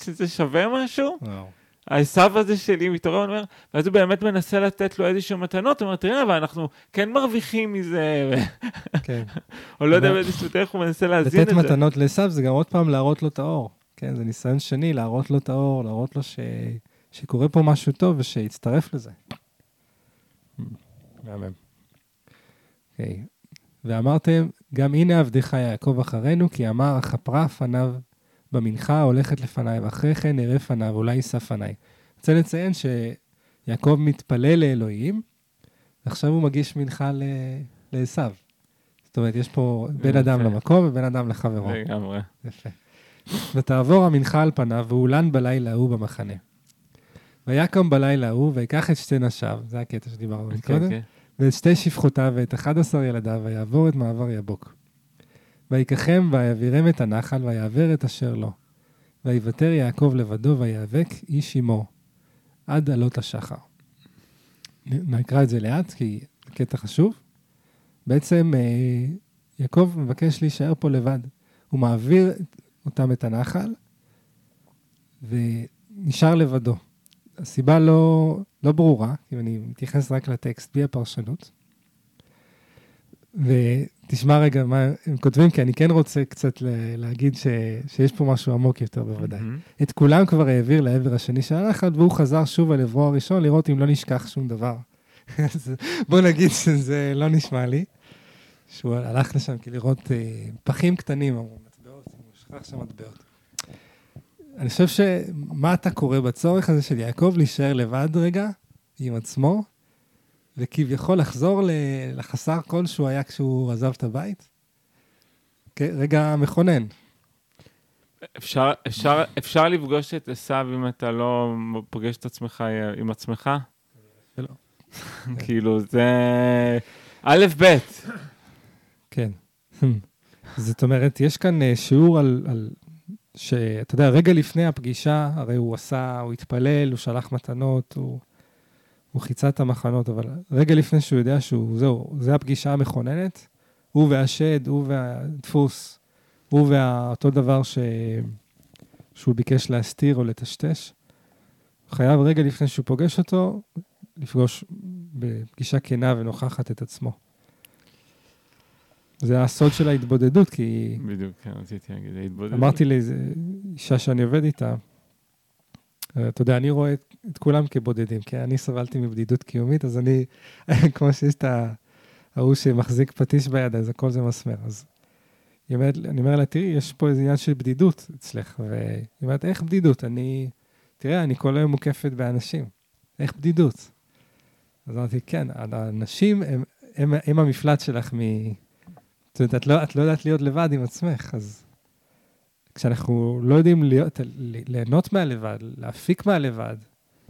שזה שווה משהו? וואו. העשו הזה שלי מתעורר, אומר, ואז הוא באמת מנסה לתת לו איזשהו מתנות, הוא אומר, תראה, אבל אנחנו כן מרוויחים מזה, כן. או לא יודע באיזשהו דרך הוא מנסה להזין לתת את זה. מתנות לעשו זה גם עוד פעם להראות לו את האור. כן, זה ניסיון שני, להראות לו את האור, להראות לו ש... שקורה פה משהו טוב ושיצטרף לזה. מהמם. אוקיי. ואמרתם, גם הנה עבדך יעקב אחרינו, כי אמר, אכפרה פניו במנחה ההולכת לפניי, ואחרי כן אראה פניו, אולי יישא פניי. רוצה לציין שיעקב מתפלל לאלוהים, ועכשיו הוא מגיש מנחה ל... לעשו. זאת אומרת, יש פה בין יפה. אדם למקום ובין אדם לחברו. לגמרי. יפה. ותעבור המנחה על פניו, והולן בלילה ההוא במחנה. ויקם בלילה ההוא, ויקח את שתי נשיו, זה הקטע שדיברנו עליו כן, קודם, כן. ואת שתי שפחותיו ואת אחד עשר ילדיו, ויעבור את מעבר יבוק. ויקחם ויעבירם את הנחל, ויעבר את אשר לו. ויוותר יעקב לבדו, ויאבק איש עמו, עד עלות השחר. נקרא את זה לאט, כי קטע חשוב. בעצם אה, יעקב מבקש להישאר פה לבד. הוא מעביר אותם את הנחל, ונשאר לבדו. הסיבה לא, לא ברורה, אם אני מתייחס רק לטקסט, בלי הפרשנות. ותשמע רגע מה הם כותבים, כי אני כן רוצה קצת להגיד ש, שיש פה משהו עמוק יותר בוודאי. מהמם. את כולם כבר העביר לעבר השני של הנחל, והוא חזר שוב על עברו הראשון לראות אם לא נשכח שום דבר. אז בוא נגיד שזה לא נשמע לי, שהוא הלך לשם כי לראות אה, פחים קטנים, אמרו, מטבעות, הוא שכח שם מטבעות. אני חושב שמה אתה קורא בצורך הזה של יעקב להישאר לבד רגע עם עצמו, וכביכול לחזור לחסר כל שהוא היה כשהוא עזב את הבית? כן, רגע מכונן. אפשר, אפשר, אפשר לפגוש את עשיו אם אתה לא פוגש את עצמך עם עצמך? שלא. כאילו, זה א', ב'. כן. זאת אומרת, יש כאן אה, שיעור על, על שאתה יודע, רגע לפני הפגישה, הרי הוא עשה, הוא התפלל, הוא שלח מתנות, הוא, הוא חיצה את המחנות, אבל רגע לפני שהוא יודע שהוא, זהו, זה הפגישה המכוננת, הוא והשד, הוא והדפוס, הוא ואותו דבר ש... שהוא ביקש להסתיר או לטשטש, חייב רגע לפני שהוא פוגש אותו, לפגוש בפגישה כנה ונוכחת את עצמו. זה הסוד של ההתבודדות, כי בדיוק, כן, רציתי להגיד, ההתבודדות. אמרתי לאיזה אישה שאני עובד איתה, אתה יודע, אני רואה את, את כולם כבודדים, כי אני סבלתי מבדידות קיומית, אז אני, כמו שיש את ההוא שמחזיק פטיש ביד, אז הכל זה מסמר. אז היא אומרת, אני אומר לה, תראי, יש פה איזה עניין של בדידות אצלך. והיא אומרת, איך בדידות? אני, תראה, אני כל היום מוקפת באנשים. איך בדידות? אז אמרתי, כן, האנשים הם, הם, הם המפלט שלך מ... זאת אומרת, את לא, את לא יודעת להיות לבד עם עצמך, אז כשאנחנו לא יודעים להיות, ליהנות מהלבד, להפיק מהלבד,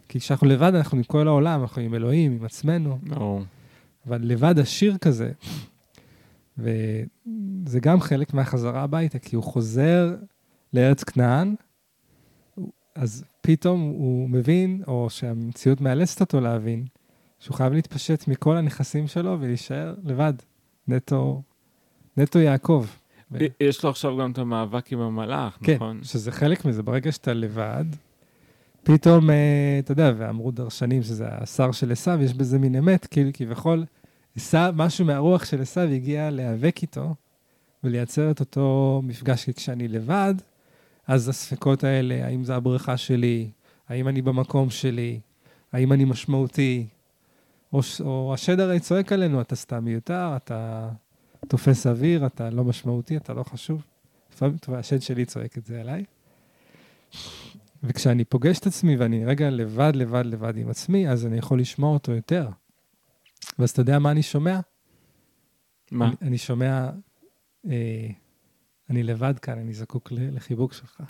כי כשאנחנו לבד אנחנו עם כל העולם, אנחנו עם אלוהים, עם עצמנו. No. אבל לבד עשיר כזה, וזה גם חלק מהחזרה הביתה, כי הוא חוזר לארץ כנען, אז פתאום הוא מבין, או שהמציאות מאלצת אותו להבין, שהוא חייב להתפשט מכל הנכסים שלו ולהישאר לבד, נטו, נטו יעקב. יש לו עכשיו גם את המאבק עם המלאך, כן, נכון? כן, שזה חלק מזה, ברגע שאתה לבד, פתאום, אה, אתה יודע, ואמרו דרשנים שזה השר של עשיו, יש בזה מין אמת, כאילו כביכול, משהו מהרוח של עשיו הגיע להיאבק איתו ולייצר את אותו מפגש, כי כשאני לבד, אז הספקות האלה, האם זה הבריכה שלי, האם אני במקום שלי, האם אני משמעותי, או, או השד הרי צועק עלינו, אתה סתם מיותר, אתה תופס אוויר, אתה לא משמעותי, אתה לא חשוב. לפעמים השד שלי צועק את זה עליי. וכשאני פוגש את עצמי ואני רגע לבד, לבד, לבד עם עצמי, אז אני יכול לשמוע אותו יותר. ואז אתה יודע מה אני שומע? מה? אני, אני שומע, אה, אני לבד כאן, אני זקוק לחיבוק שלך.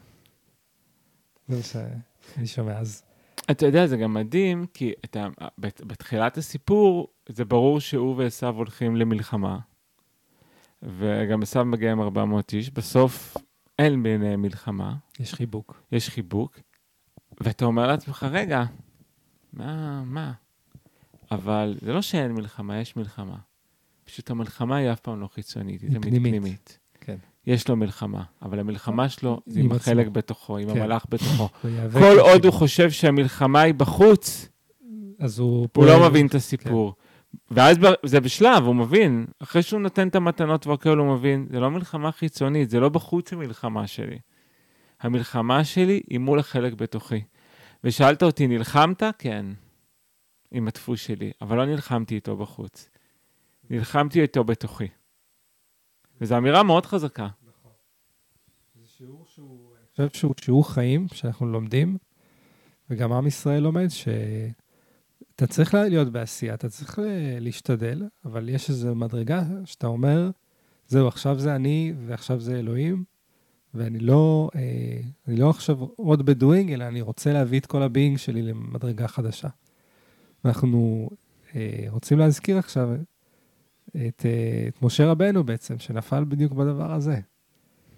זה מה שאני שומע. אז אתה יודע, זה גם מדהים, כי אתה, בתחילת הסיפור, זה ברור שהוא ועשו הולכים למלחמה, וגם עשו מגיע עם 400 איש, בסוף אין ביניהם מלחמה. יש חיבוק. יש חיבוק, ואתה אומר לעצמך, רגע, מה, מה? אבל זה לא שאין מלחמה, יש מלחמה. פשוט המלחמה היא אף פעם לא חיצונית, היא תמיד פנימית. פנימית. כן. יש לו מלחמה, אבל המלחמה שלו זה עם החלק בתוכו, עם כן. המלאך בתוכו. כל עוד הוא חושב שהמלחמה היא בחוץ, אז הוא... הוא לא מבין את הסיפור. כן. ואז זה בשלב, הוא מבין. אחרי שהוא נותן את המתנות והכל, הוא מבין, זה לא מלחמה חיצונית, זה לא בחוץ המלחמה שלי. המלחמה שלי היא מול החלק בתוכי. ושאלת אותי, נלחמת? כן, עם הדפוס שלי, אבל לא נלחמתי איתו בחוץ. נלחמתי איתו בתוכי. וזו אמירה מאוד חזקה. נכון. זה שיעור שהוא, אני חושב שהוא שיעור חיים שאנחנו לומדים, וגם עם ישראל לומד שאתה צריך להיות בעשייה, אתה צריך להשתדל, אבל יש איזו מדרגה שאתה אומר, זהו, עכשיו זה אני ועכשיו זה אלוהים, ואני לא, אה, לא עכשיו עוד ב doing, אלא אני רוצה להביא את כל ה being שלי למדרגה חדשה. אנחנו אה, רוצים להזכיר עכשיו את, אה, את משה רבנו בעצם, שנפל בדיוק בדבר הזה.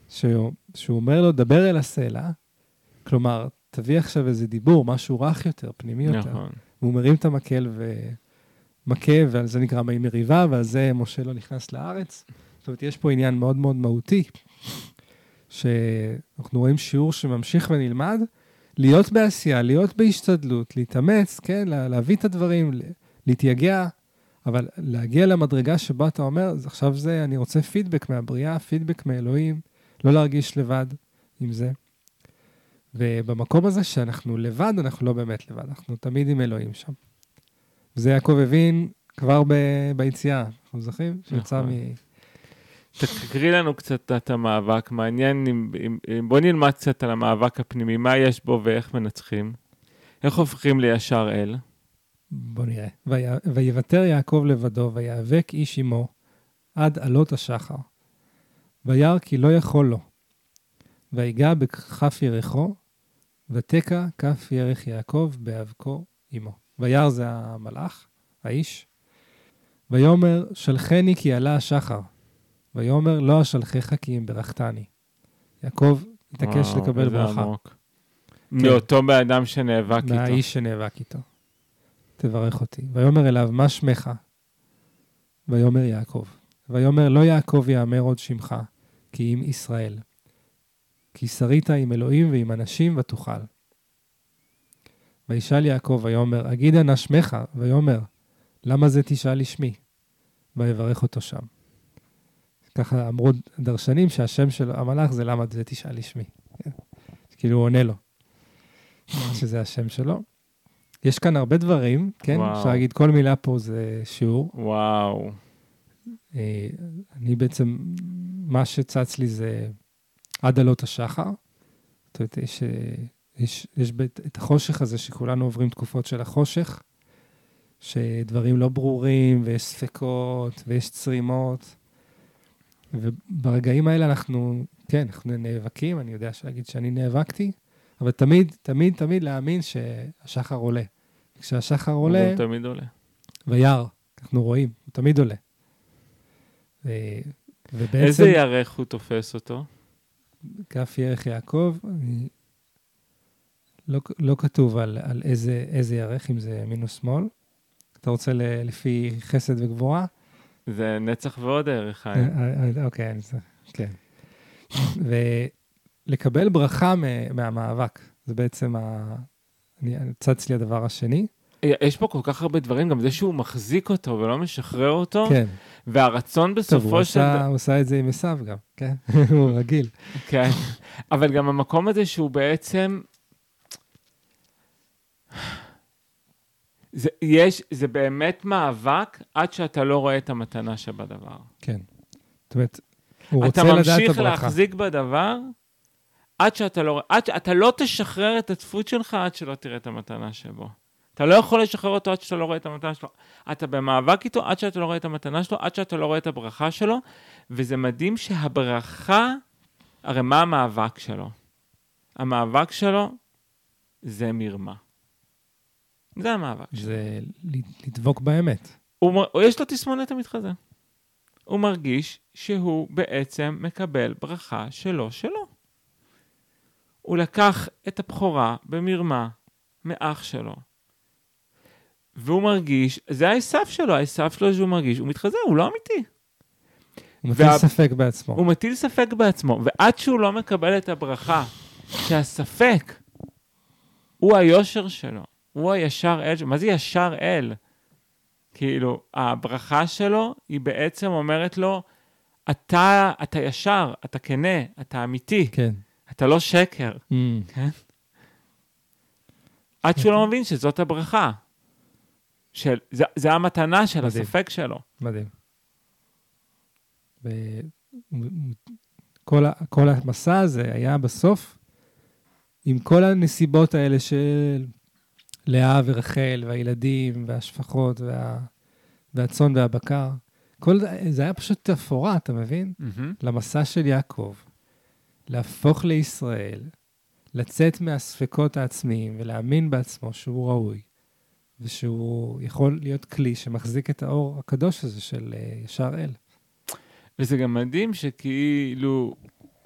שהוא, שהוא אומר לו, דבר אל הסלע, כלומר, תביא עכשיו איזה דיבור, משהו רך יותר, פנימי יותר. נכון. והוא מרים את המקל ומכה, ועל זה נקרא מי מריבה, ועל זה משה לא נכנס לארץ. זאת אומרת, יש פה עניין מאוד מאוד מהותי, שאנחנו רואים שיעור שממשיך ונלמד, להיות בעשייה, להיות בהשתדלות, להתאמץ, כן, להביא את הדברים, להתייגע, אבל להגיע למדרגה שבה אתה אומר, עכשיו זה, אני רוצה פידבק מהבריאה, פידבק מאלוהים, לא להרגיש לבד עם זה. ובמקום הזה שאנחנו לבד, אנחנו לא באמת לבד, אנחנו תמיד עם אלוהים שם. וזה יעקב הבין כבר ב- ביציאה, אנחנו זוכרים? שיצא נכון. מ... תקריא לנו קצת את המאבק, מעניין, אם, בוא נלמד קצת על המאבק הפנימי, מה יש בו ואיך מנצחים. איך הופכים לישר אל? בוא נראה. ויוותר יעקב לבדו, ויאבק איש עמו עד עלות השחר. וירא כי לא יכול לו. ויגע בכף ירחו, ותקע כף ירך יעקב באבקו עמו. וירא זה המלאך, האיש. ויאמר, שלחני כי עלה השחר. ויאמר, לא אשלחך כי אם ברכתני. יעקב התעקש לקבל ברכה. כן. מאותו בן אדם שנאבק איתו. מהאיש שנאבק איתו. תברך אותי. ויאמר אליו, מה שמך? ויאמר יעקב. ויאמר, לא יעקב יאמר עוד שמך, כי אם ישראל. כי שרית עם אלוהים ועם אנשים ותוכל. וישאל יעקב ויאמר, אגידה נא שמך, ויאמר, למה זה תשאל לשמי? ויברך אותו שם. ככה אמרו דרשנים שהשם של המלאך זה למה זה תשאל לשמי. כאילו הוא עונה לו, שזה השם שלו. יש כאן הרבה דברים, כן? אפשר להגיד כל מילה פה זה שיעור. וואו. אה, אני בעצם מה שצץ לי זה עד עלות השחר. זאת אומרת, יש, אה, יש, יש בית, את החושך הזה שכולנו עוברים תקופות של החושך, שדברים לא ברורים, ויש ספקות, ויש צרימות. וברגעים האלה אנחנו, כן, אנחנו נאבקים, אני יודע להגיד שאני נאבקתי, אבל תמיד, תמיד, תמיד להאמין שהשחר עולה. כשהשחר עולה... הוא תמיד עולה. וירא, אנחנו רואים, הוא תמיד עולה. ו... ובעצם... איזה ירך הוא תופס אותו? כף ירך יעקב. לא, לא כתוב על, על איזה, איזה ירך, אם זה ימין או שמאל. אתה רוצה ל, לפי חסד וגבורה? זה נצח ועוד ערך חיים. אה, אה, אוקיי, אני צריך, כן. ולקבל ברכה מהמאבק, זה בעצם ה... אני, צץ לי הדבר השני. יש פה כל כך הרבה דברים, גם זה שהוא מחזיק אותו ולא משחרר אותו, כן. והרצון בסופו של... טוב, הוא עשה את זה עם עשיו גם, כן? הוא רגיל. כן, אבל גם המקום הזה שהוא בעצם... זה, יש, זה באמת מאבק עד שאתה לא רואה את המתנה שבדבר. כן. זאת אומרת, הוא רוצה לדעת את הברכה. אתה ממשיך להחזיק בדבר עד שאתה לא רואה, עד שאתה לא תשחרר את הדפות שלך עד שלא תראה את המתנה שבו. אתה לא יכול לשחרר אותו עד שאתה לא רואה את המתנה שלו. אתה במאבק איתו עד שאתה לא רואה את המתנה שלו, עד שאתה לא רואה את הברכה שלו, וזה מדהים שהברכה, הרי מה המאבק שלו? המאבק שלו זה מרמה. זה המאבק. זה לדבוק באמת. הוא, יש לו תסמונת המתחזה. הוא מרגיש שהוא בעצם מקבל ברכה שלו שלו. הוא לקח את הבכורה במרמה מאח שלו. והוא מרגיש, זה העשף שלו, העשף שלו שהוא מרגיש, הוא מתחזה, הוא לא אמיתי. הוא מטיל וה... ספק בעצמו. הוא מטיל ספק בעצמו, ועד שהוא לא מקבל את הברכה, שהספק הוא היושר שלו, הוא הישר אל. מה זה ישר אל? כאילו, הברכה שלו היא בעצם אומרת לו, אתה, אתה ישר, אתה כנה, אתה אמיתי. כן. אתה לא שקר. Mm. כן? עד שהוא לא מבין שזאת הברכה. של, זה, זה המתנה של מדהים. הספק שלו. מדהים. כל, כל המסע הזה היה בסוף עם כל הנסיבות האלה של לאה ורחל והילדים והשפחות וה, והצאן והבקר. כל זה היה פשוט תפאורה, אתה מבין? Mm-hmm. למסע של יעקב, להפוך לישראל, לצאת מהספקות העצמיים ולהאמין בעצמו שהוא ראוי, ושהוא יכול להיות כלי שמחזיק את האור הקדוש הזה של uh, ישר אל. וזה גם מדהים שכאילו,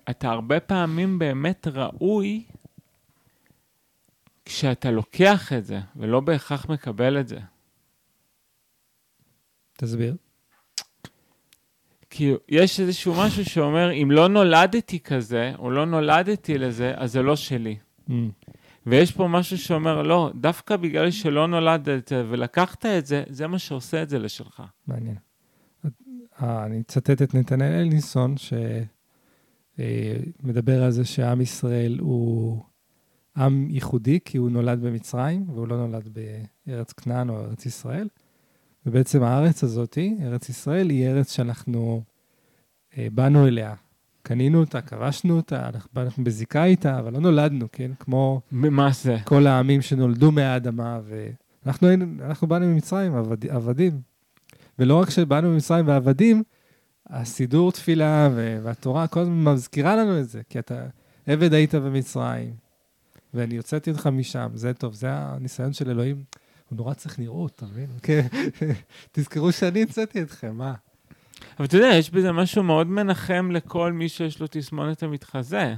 אתה הרבה פעמים באמת ראוי כשאתה לוקח את זה, ולא בהכרח מקבל את זה. תסביר. כי יש איזשהו משהו שאומר, אם לא נולדתי כזה, או לא נולדתי לזה, אז זה לא שלי. Mm. ויש פה משהו שאומר, לא, דווקא בגלל שלא נולדת ולקחת את זה, זה מה שעושה את זה לשלך. מעניין. אה, אני אצטט את נתנאל אלניסון, שמדבר על זה שעם ישראל הוא עם ייחודי, כי הוא נולד במצרים, והוא לא נולד בארץ כנען או ארץ ישראל. ובעצם הארץ הזאת, ארץ ישראל, היא ארץ שאנחנו אה, באנו אליה קנינו אותה, כבשנו אותה, אנחנו, בזיקה איתה, אבל לא נולדנו, כן? כמו... מה זה? כל העמים שנולדו מהאדמה, ואנחנו אנחנו באנו ממצרים, עבד, עבדים. ולא רק שבאנו ממצרים ועבדים, הסידור תפילה והתורה כל הזמן מזכירה לנו את זה, כי אתה עבד היית במצרים, ואני הוצאתי אותך משם, זה טוב, זה הניסיון של אלוהים. הוא נורא צריך נראות, אתה מבין? כן, תזכרו שאני הוצאתי אתכם, מה? אבל אתה יודע, יש בזה משהו מאוד מנחם לכל מי שיש לו תסמונת המתחזה.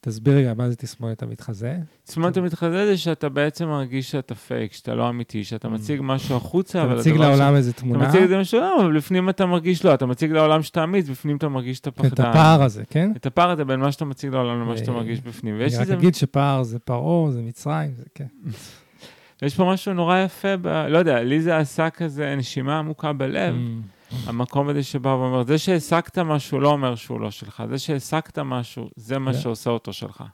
תסביר רגע, מה זה תסמונת המתחזה? תסמונת המתחזה זה שאתה בעצם מרגיש שאתה פייק, שאתה לא אמיתי, שאתה mm. מציג משהו החוצה, אבל... אתה מציג לעולם איזה תמונה. אתה מציג את זה משהו, אבל בפנים אתה מרגיש לא, אתה מציג לעולם שאתה אמיץ, בפנים אתה מרגיש שאתה פחדן. את הפער הזה, כן? את הפער הזה בין מה שאתה מציג לעולם למה שאתה מרגיש בפנים. אני רק אגיד שפער זה פרעה, זה מצרים, זה כן. ויש פה משהו נורא יפה, לא יודע, לי זה עשה כזה נשימה עמוקה בלב. המקום הזה שבא ואומר, זה שהעסקת משהו לא אומר שהוא לא שלך, זה שהעסקת משהו, זה מה שעושה אותו שלך.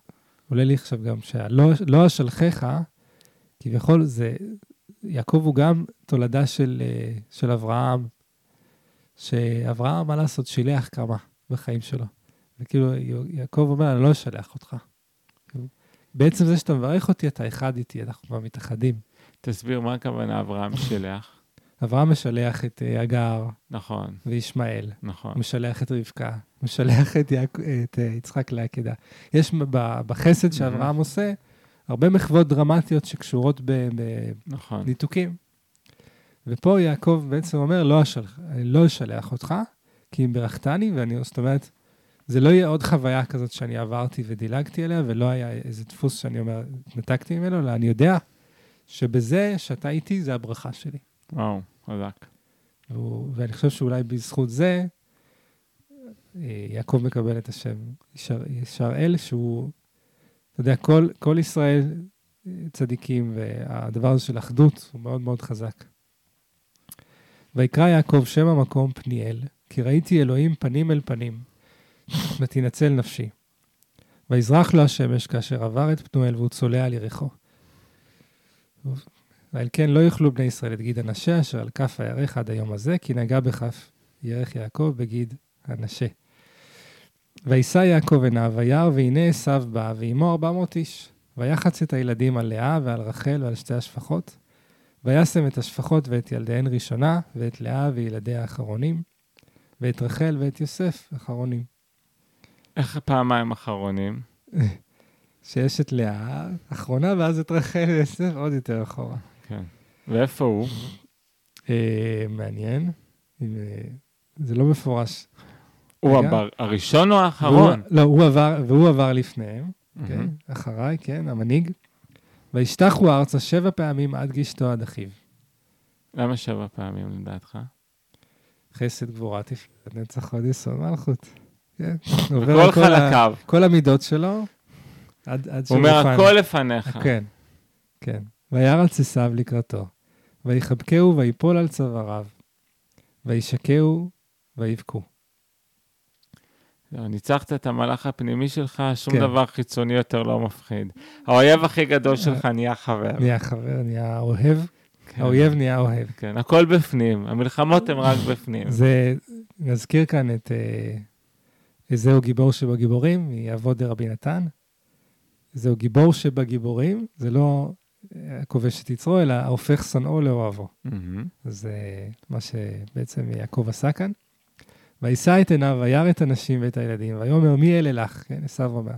עולה לי עכשיו גם שלא לא אשלחך, כביכול זה, יעקב הוא גם תולדה של, אה, של אברהם, שאברהם, מה לעשות, שילח כמה בחיים שלו. וכאילו, יעקב אומר, אני לא אשלח אותך. בעצם זה שאתה מברך אותי, אתה אחד איתי, אנחנו כבר מתאחדים. תסביר מה הכוונה אברהם שלח. אברהם משלח את אה, הגר. נכון. וישמעאל. נכון. משלח את רבקה. משלח את, יעק... את אה, יצחק לעקדה. יש בחסד שאברהם עושה הרבה מחוות דרמטיות שקשורות בניתוקים. נכון. ופה יעקב בעצם אומר, לא, אשל... אני לא אשלח אותך, כי אם ברכתני, ואני, זאת אומרת, זה לא יהיה עוד חוויה כזאת שאני עברתי ודילגתי עליה, ולא היה איזה דפוס שאני אומר, התנתקתי ממנו, אלא אני יודע שבזה שאתה איתי, זה הברכה שלי. וואו, חזק. ואני חושב שאולי בזכות זה, אה, יעקב מקבל את השם ישר אל, שהוא, אתה יודע, כל, כל ישראל אה, צדיקים, והדבר הזה של אחדות הוא מאוד מאוד חזק. ויקרא יעקב שם המקום פניאל, כי ראיתי אלוהים פנים אל פנים, ותנצל נפשי. ויזרח לו השמש כאשר עבר את פנואל והוא צולע על ירחו. ועל כן לא יאכלו בני ישראל את גיד הנשה אשר על כף הירך עד היום הזה, כי נגע בכף ירך יעקב בגיד הנשה. וישא יעקב עיניו, וירא, והנה עשיו בא, ועמו ארבע מאות איש. ויחץ את הילדים על לאה ועל רחל ועל שתי השפחות. וישם את השפחות ואת ילדיהן ראשונה, ואת לאה וילדיה אחרונים, ואת רחל ואת יוסף אחרונים. איך פעמיים אחרונים? שיש את לאה אחרונה, ואז את רחל ויוסף עוד יותר אחורה. כן. ואיפה הוא? אה, מעניין. אה, זה לא מפורש. הוא עבר, הראשון או האחרון? לא, הוא עבר, והוא עבר לפניהם, כן, אחריי, כן, המנהיג. וישתחו ארצה שבע פעמים עד גישתו עד אחיו. למה שבע פעמים לדעתך? חסד גבורה תפארת נצח עוד יסוד מלכות. כן, עובר כל חלקיו. כל המידות שלו, עד, עד שהוא אומר, הכל לפניך. כן, כן. וירץ עשיו לקראתו, ויחבקהו ויפול על צוואריו, וישקהו ויבכו. ניצחת את המלאך הפנימי שלך, שום כן. דבר חיצוני יותר לא מפחיד. האויב הכי גדול שלך נהיה חבר. נהיה חבר, נהיה אוהב. כן. האויב נהיה אוהב. כן, הכל בפנים, המלחמות הן רק בפנים. זה, נזכיר כאן את אה, זהו גיבור שבגיבורים, מיעבוד דרבי נתן. זהו גיבור שבגיבורים, זה לא הכובש את יצרו, אלא ההופך שונאו לאוהבו. Mm-hmm. זה מה שבעצם יעקב עשה כאן. וישא את עיניו, וירא את הנשים ואת הילדים, ויאמר מי אלה לך? כן, עשו אומר.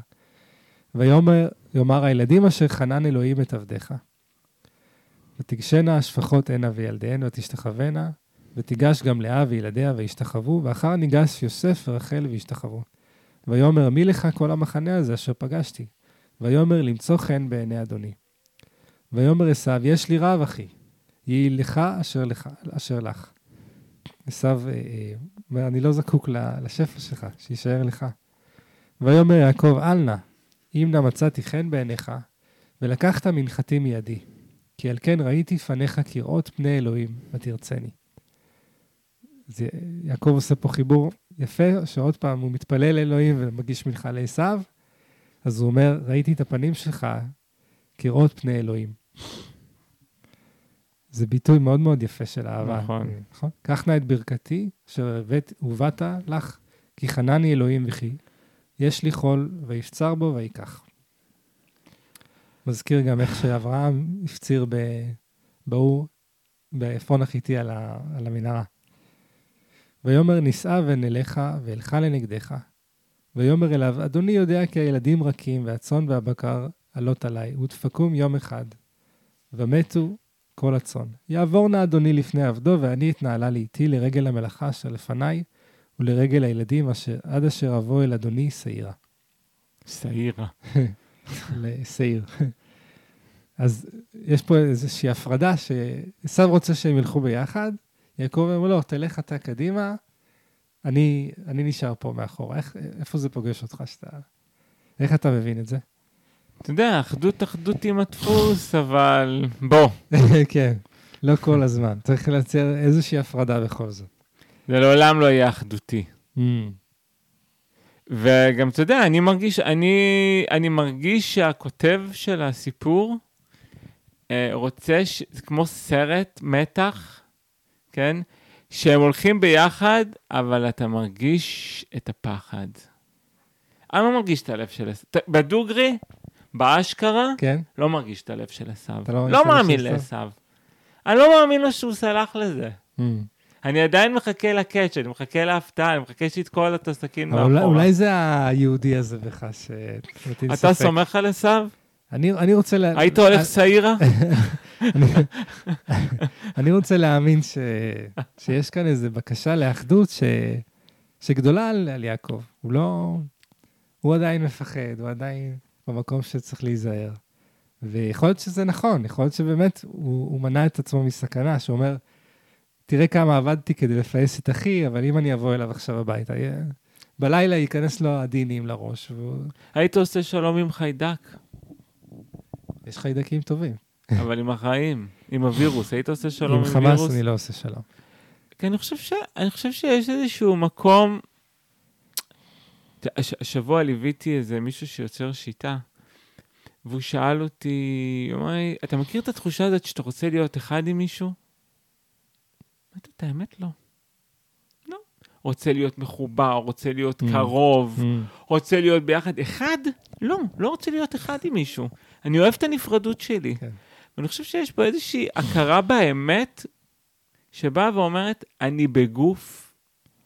ויאמר, יאמר הילדים אשר חנן אלוהים את עבדיך. ותגשנה השפחות הנה וילדיהן, ותשתחוונה, ותיגש גם לאה וילדיה וישתחוו, ואחר ניגש יוסף ורחל וישתחוו. ויאמר מי לך כל המחנה הזה אשר פגשתי? ויאמר למצוא חן בעיני אדוני. ויאמר עשיו יש לי רב אחי, יהי לך אשר, לך, אשר לך. עשיו אה, אה, אומר, אני לא זקוק לשפע שלך, שיישאר לך. ויאמר יעקב, אל נא, אם נא מצאתי חן בעיניך, ולקחת מנחתי מידי, כי על כן ראיתי פניך כראות פני אלוהים, ותרצני. אז יעקב עושה פה חיבור יפה, שעוד פעם הוא מתפלל לאלוהים ומגיש מנחה לעשו, אז הוא אומר, ראיתי את הפנים שלך כראות פני אלוהים. זה ביטוי מאוד מאוד יפה של אהבה. נכון. נכון? קח נא את ברכתי, אשר הובאת לך, כי חנני אלוהים וכי, יש לי חול, ויפצר בו ויקח. מזכיר גם איך שאברהם הפציר באור, בעפרון החיתי על, על המנהרה. ויאמר נישאה ונלכה, ואלכה לנגדך. ויאמר אליו, אדוני יודע כי הילדים רכים, והצאן והבקר עלות עלי, ודפקום יום אחד. ומתו כל הצאן. יעבור נא אדוני לפני עבדו, ואני אתנעלה לאיתי לרגל המלאכה אשר לפניי, ולרגל הילדים אשר עד אשר אבוא אל אדוני שעירה. שעירה. לשעיר. אז יש פה איזושהי הפרדה שעשו רוצה שהם ילכו ביחד, יעקב אומר לו, תלך אתה קדימה, אני, אני נשאר פה מאחורה. איך, איפה זה פוגש אותך שאתה... איך אתה מבין את זה? אתה יודע, אחדות אחדות עם הדפוס, אבל בוא. כן, לא כל הזמן. צריך לייצר איזושהי הפרדה בכל זאת. זה לעולם לא יהיה אחדותי. Mm. וגם, אתה יודע, אני מרגיש, אני, אני מרגיש שהכותב של הסיפור אה, רוצה, ש, זה כמו סרט מתח, כן? שהם הולכים ביחד, אבל אתה מרגיש את הפחד. אני לא מרגיש את הלב של עשו. בדוגרי, באשכרה, כן? לא מרגיש את הלב של עשו. אתה לא לא מאמין? לעשו. אני לא מאמין לו שהוא סלח לזה. Mm. אני עדיין מחכה לקאץ', אני מחכה להפתעה, אני מחכה שיתקוע לו את הסכין אבל אולי- מאחורה. אולי זה היהודי הזה בך שמטיל אתה ספק. סומך על עשו? אני אני רוצה... לה- היית הולך שעירה? אני רוצה להאמין ש... שיש כאן איזו בקשה לאחדות ש... שגדולה על, על יעקב. הוא לא... הוא עדיין מפחד, הוא עדיין במקום שצריך להיזהר. ויכול להיות שזה נכון, יכול להיות שבאמת הוא, הוא מנע את עצמו מסכנה, שהוא אומר, תראה כמה עבדתי כדי לפייס את אחי, אבל אם אני אבוא אליו עכשיו הביתה, יהיה... בלילה ייכנס לו הדינים לראש, והוא... היית עושה שלום עם חיידק, יש חיידקים טובים. אבל עם החיים, עם הווירוס, היית עושה שלום עם עם חמאס וירוס? אני לא עושה שלום. כי אני חושב, ש... אני חושב שיש איזשהו מקום... הש... השבוע ליוויתי איזה מישהו שיוצר שיטה, והוא שאל אותי, הוא אמר לי, אתה מכיר את התחושה הזאת שאתה רוצה להיות אחד עם מישהו? אמרתי, את האמת לא. לא. רוצה להיות מחובר, רוצה להיות Mm. קרוב, Mm. רוצה להיות ביחד. אחד? לא, לא רוצה להיות אחד עם מישהו. אני אוהב את הנפרדות שלי. כן. ואני חושב שיש פה איזושהי הכרה באמת, שבאה ואומרת, אני בגוף,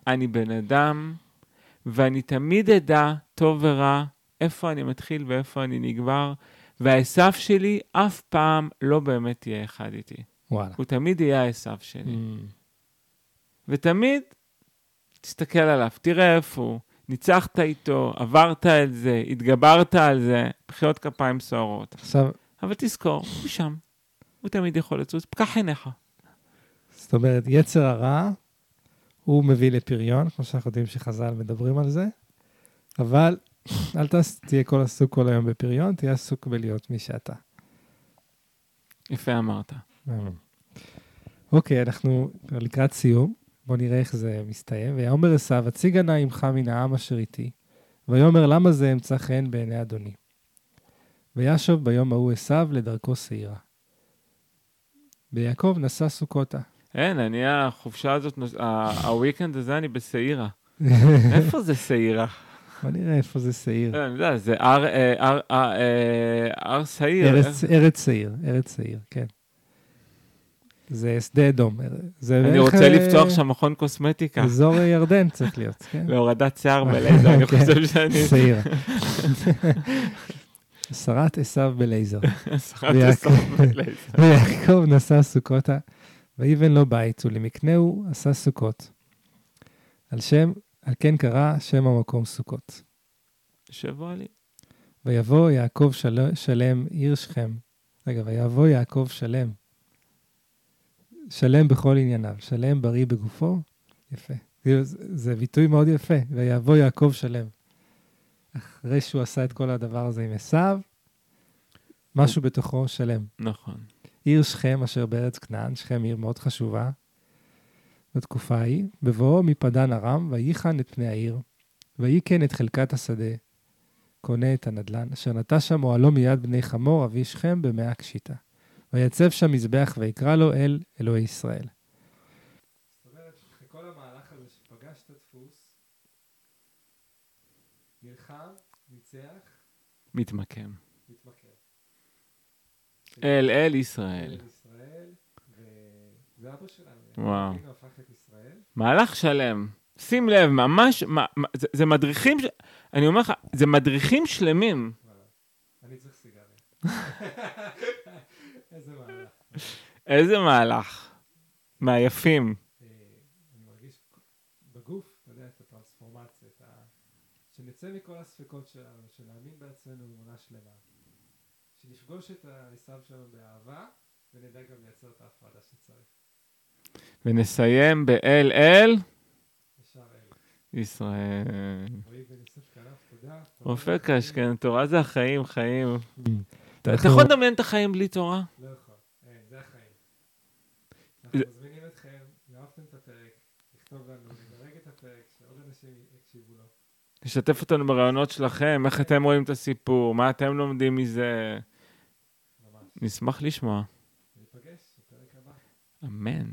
אני בן אדם, ואני תמיד אדע, טוב ורע, איפה אני מתחיל ואיפה אני נגמר, והעשו שלי אף פעם לא באמת יהיה אחד איתי. וואלה. הוא תמיד יהיה העשו שלי. Mm. ותמיד תסתכל עליו, תראה איפה הוא, ניצחת איתו, עברת את זה, התגברת על זה, מחיאות כפיים סוערות. עכשיו, אבל תזכור, הוא שם. הוא תמיד יכול לצוץ, פקח עיניך. זאת אומרת, יצר הרע, הוא מביא לפריון, כמו שאנחנו יודעים שחז"ל מדברים על זה, אבל אל תס, תהיה כל עסוק כל היום בפריון, תהיה עסוק בלהיות מי שאתה. יפה אמרת. אוקיי, אנחנו לקראת סיום, בואו נראה איך זה מסתיים. ויאמר עשיו, הציגה נא עמך מן העם אשר איתי, ויאמר למה זה אמצא חן בעיני אדוני. וישוב ביום ההוא עשיו לדרכו שעירה. ויעקב נשא סוכותה. אין, אני החופשה הזאת, הוויקנד הזה אני בשעירה. איפה זה שעירה? בוא נראה איפה זה שעיר. לא, אני יודע, זה הר, אה, הר, אה, אה, שעיר. ארץ, שעיר, ארץ שעיר, כן. זה שדה אדום. אני רוצה אה, לפתוח שם מכון קוסמטיקה. אזור ירדן צריך להיות, כן. להורדת שיער בלייזר, אני כן. חושב שאני... שעיר. שרת עשיו בלייזר. שרת הסוף בלייזר. ויעקב נשא סוכותה, ויבן לו בית, ולמקנהו עשה סוכות. על שם, על כן קרא שם המקום סוכות. שבוע לי. ויבוא יעקב של... שלם עיר שכם. רגע, ויבוא יעקב שלם. שלם בכל ענייניו, שלם בריא בגופו. יפה. זה, זה ביטוי מאוד יפה. ויבוא יעקב שלם. אחרי שהוא עשה את כל הדבר הזה עם עשיו, משהו בתוכו שלם. נכון. עיר שכם אשר בארץ כנען, שכם עיר מאוד חשובה בתקופה ההיא, בבואו מפדן ארם, וייחן את פני העיר, ויקן את חלקת השדה, קונה את הנדלן, אשר נטע שם אוהלו מיד בני חמור, אבי שכם במאה קשיטה. ויצב שם מזבח, ויקרא לו אל אלוהי ישראל. זאת אומרת, אחרי כל המהלך הזה שפגש את הדפוס, נלחם, ניצח, מתמקם. אל אל ישראל. ישראל, וזה אבא שלנו. וואו. מהלך שלם. שים לב, ממש, מה, זה, זה מדריכים. אני אומר לך, זה מדריכים שלמים. אני צריך סיגריה. איזה מהלך. איזה מהלך. מהיפים. אה, אני מרגיש בגוף, אתה יודע, את הטרנספורמציה. שנצא מכל הספקות שלנו, שנאמין בעצמנו אמונה שלמה. שנפגוש את העשיו שלנו באהבה, ונדע גם לייצר את ההפרדה שצריך. ונסיים באל אל. ישראל. אופק קשקן, תורה זה החיים, חיים. אתה יכול לדמיין את החיים בלי תורה? לא יכול, אין, זה החיים. אנחנו מזמינים אתכם, אם אהבתם את הפרק, לכתוב לנו, לדרג את הפרק, שעוד אנשים יקשיבו לו. לשתף אותנו ברעיונות שלכם, איך אתם רואים את הסיפור, מה אתם לומדים מזה. נשמח לשמוע. ניפגש בפרק הבא. אמן.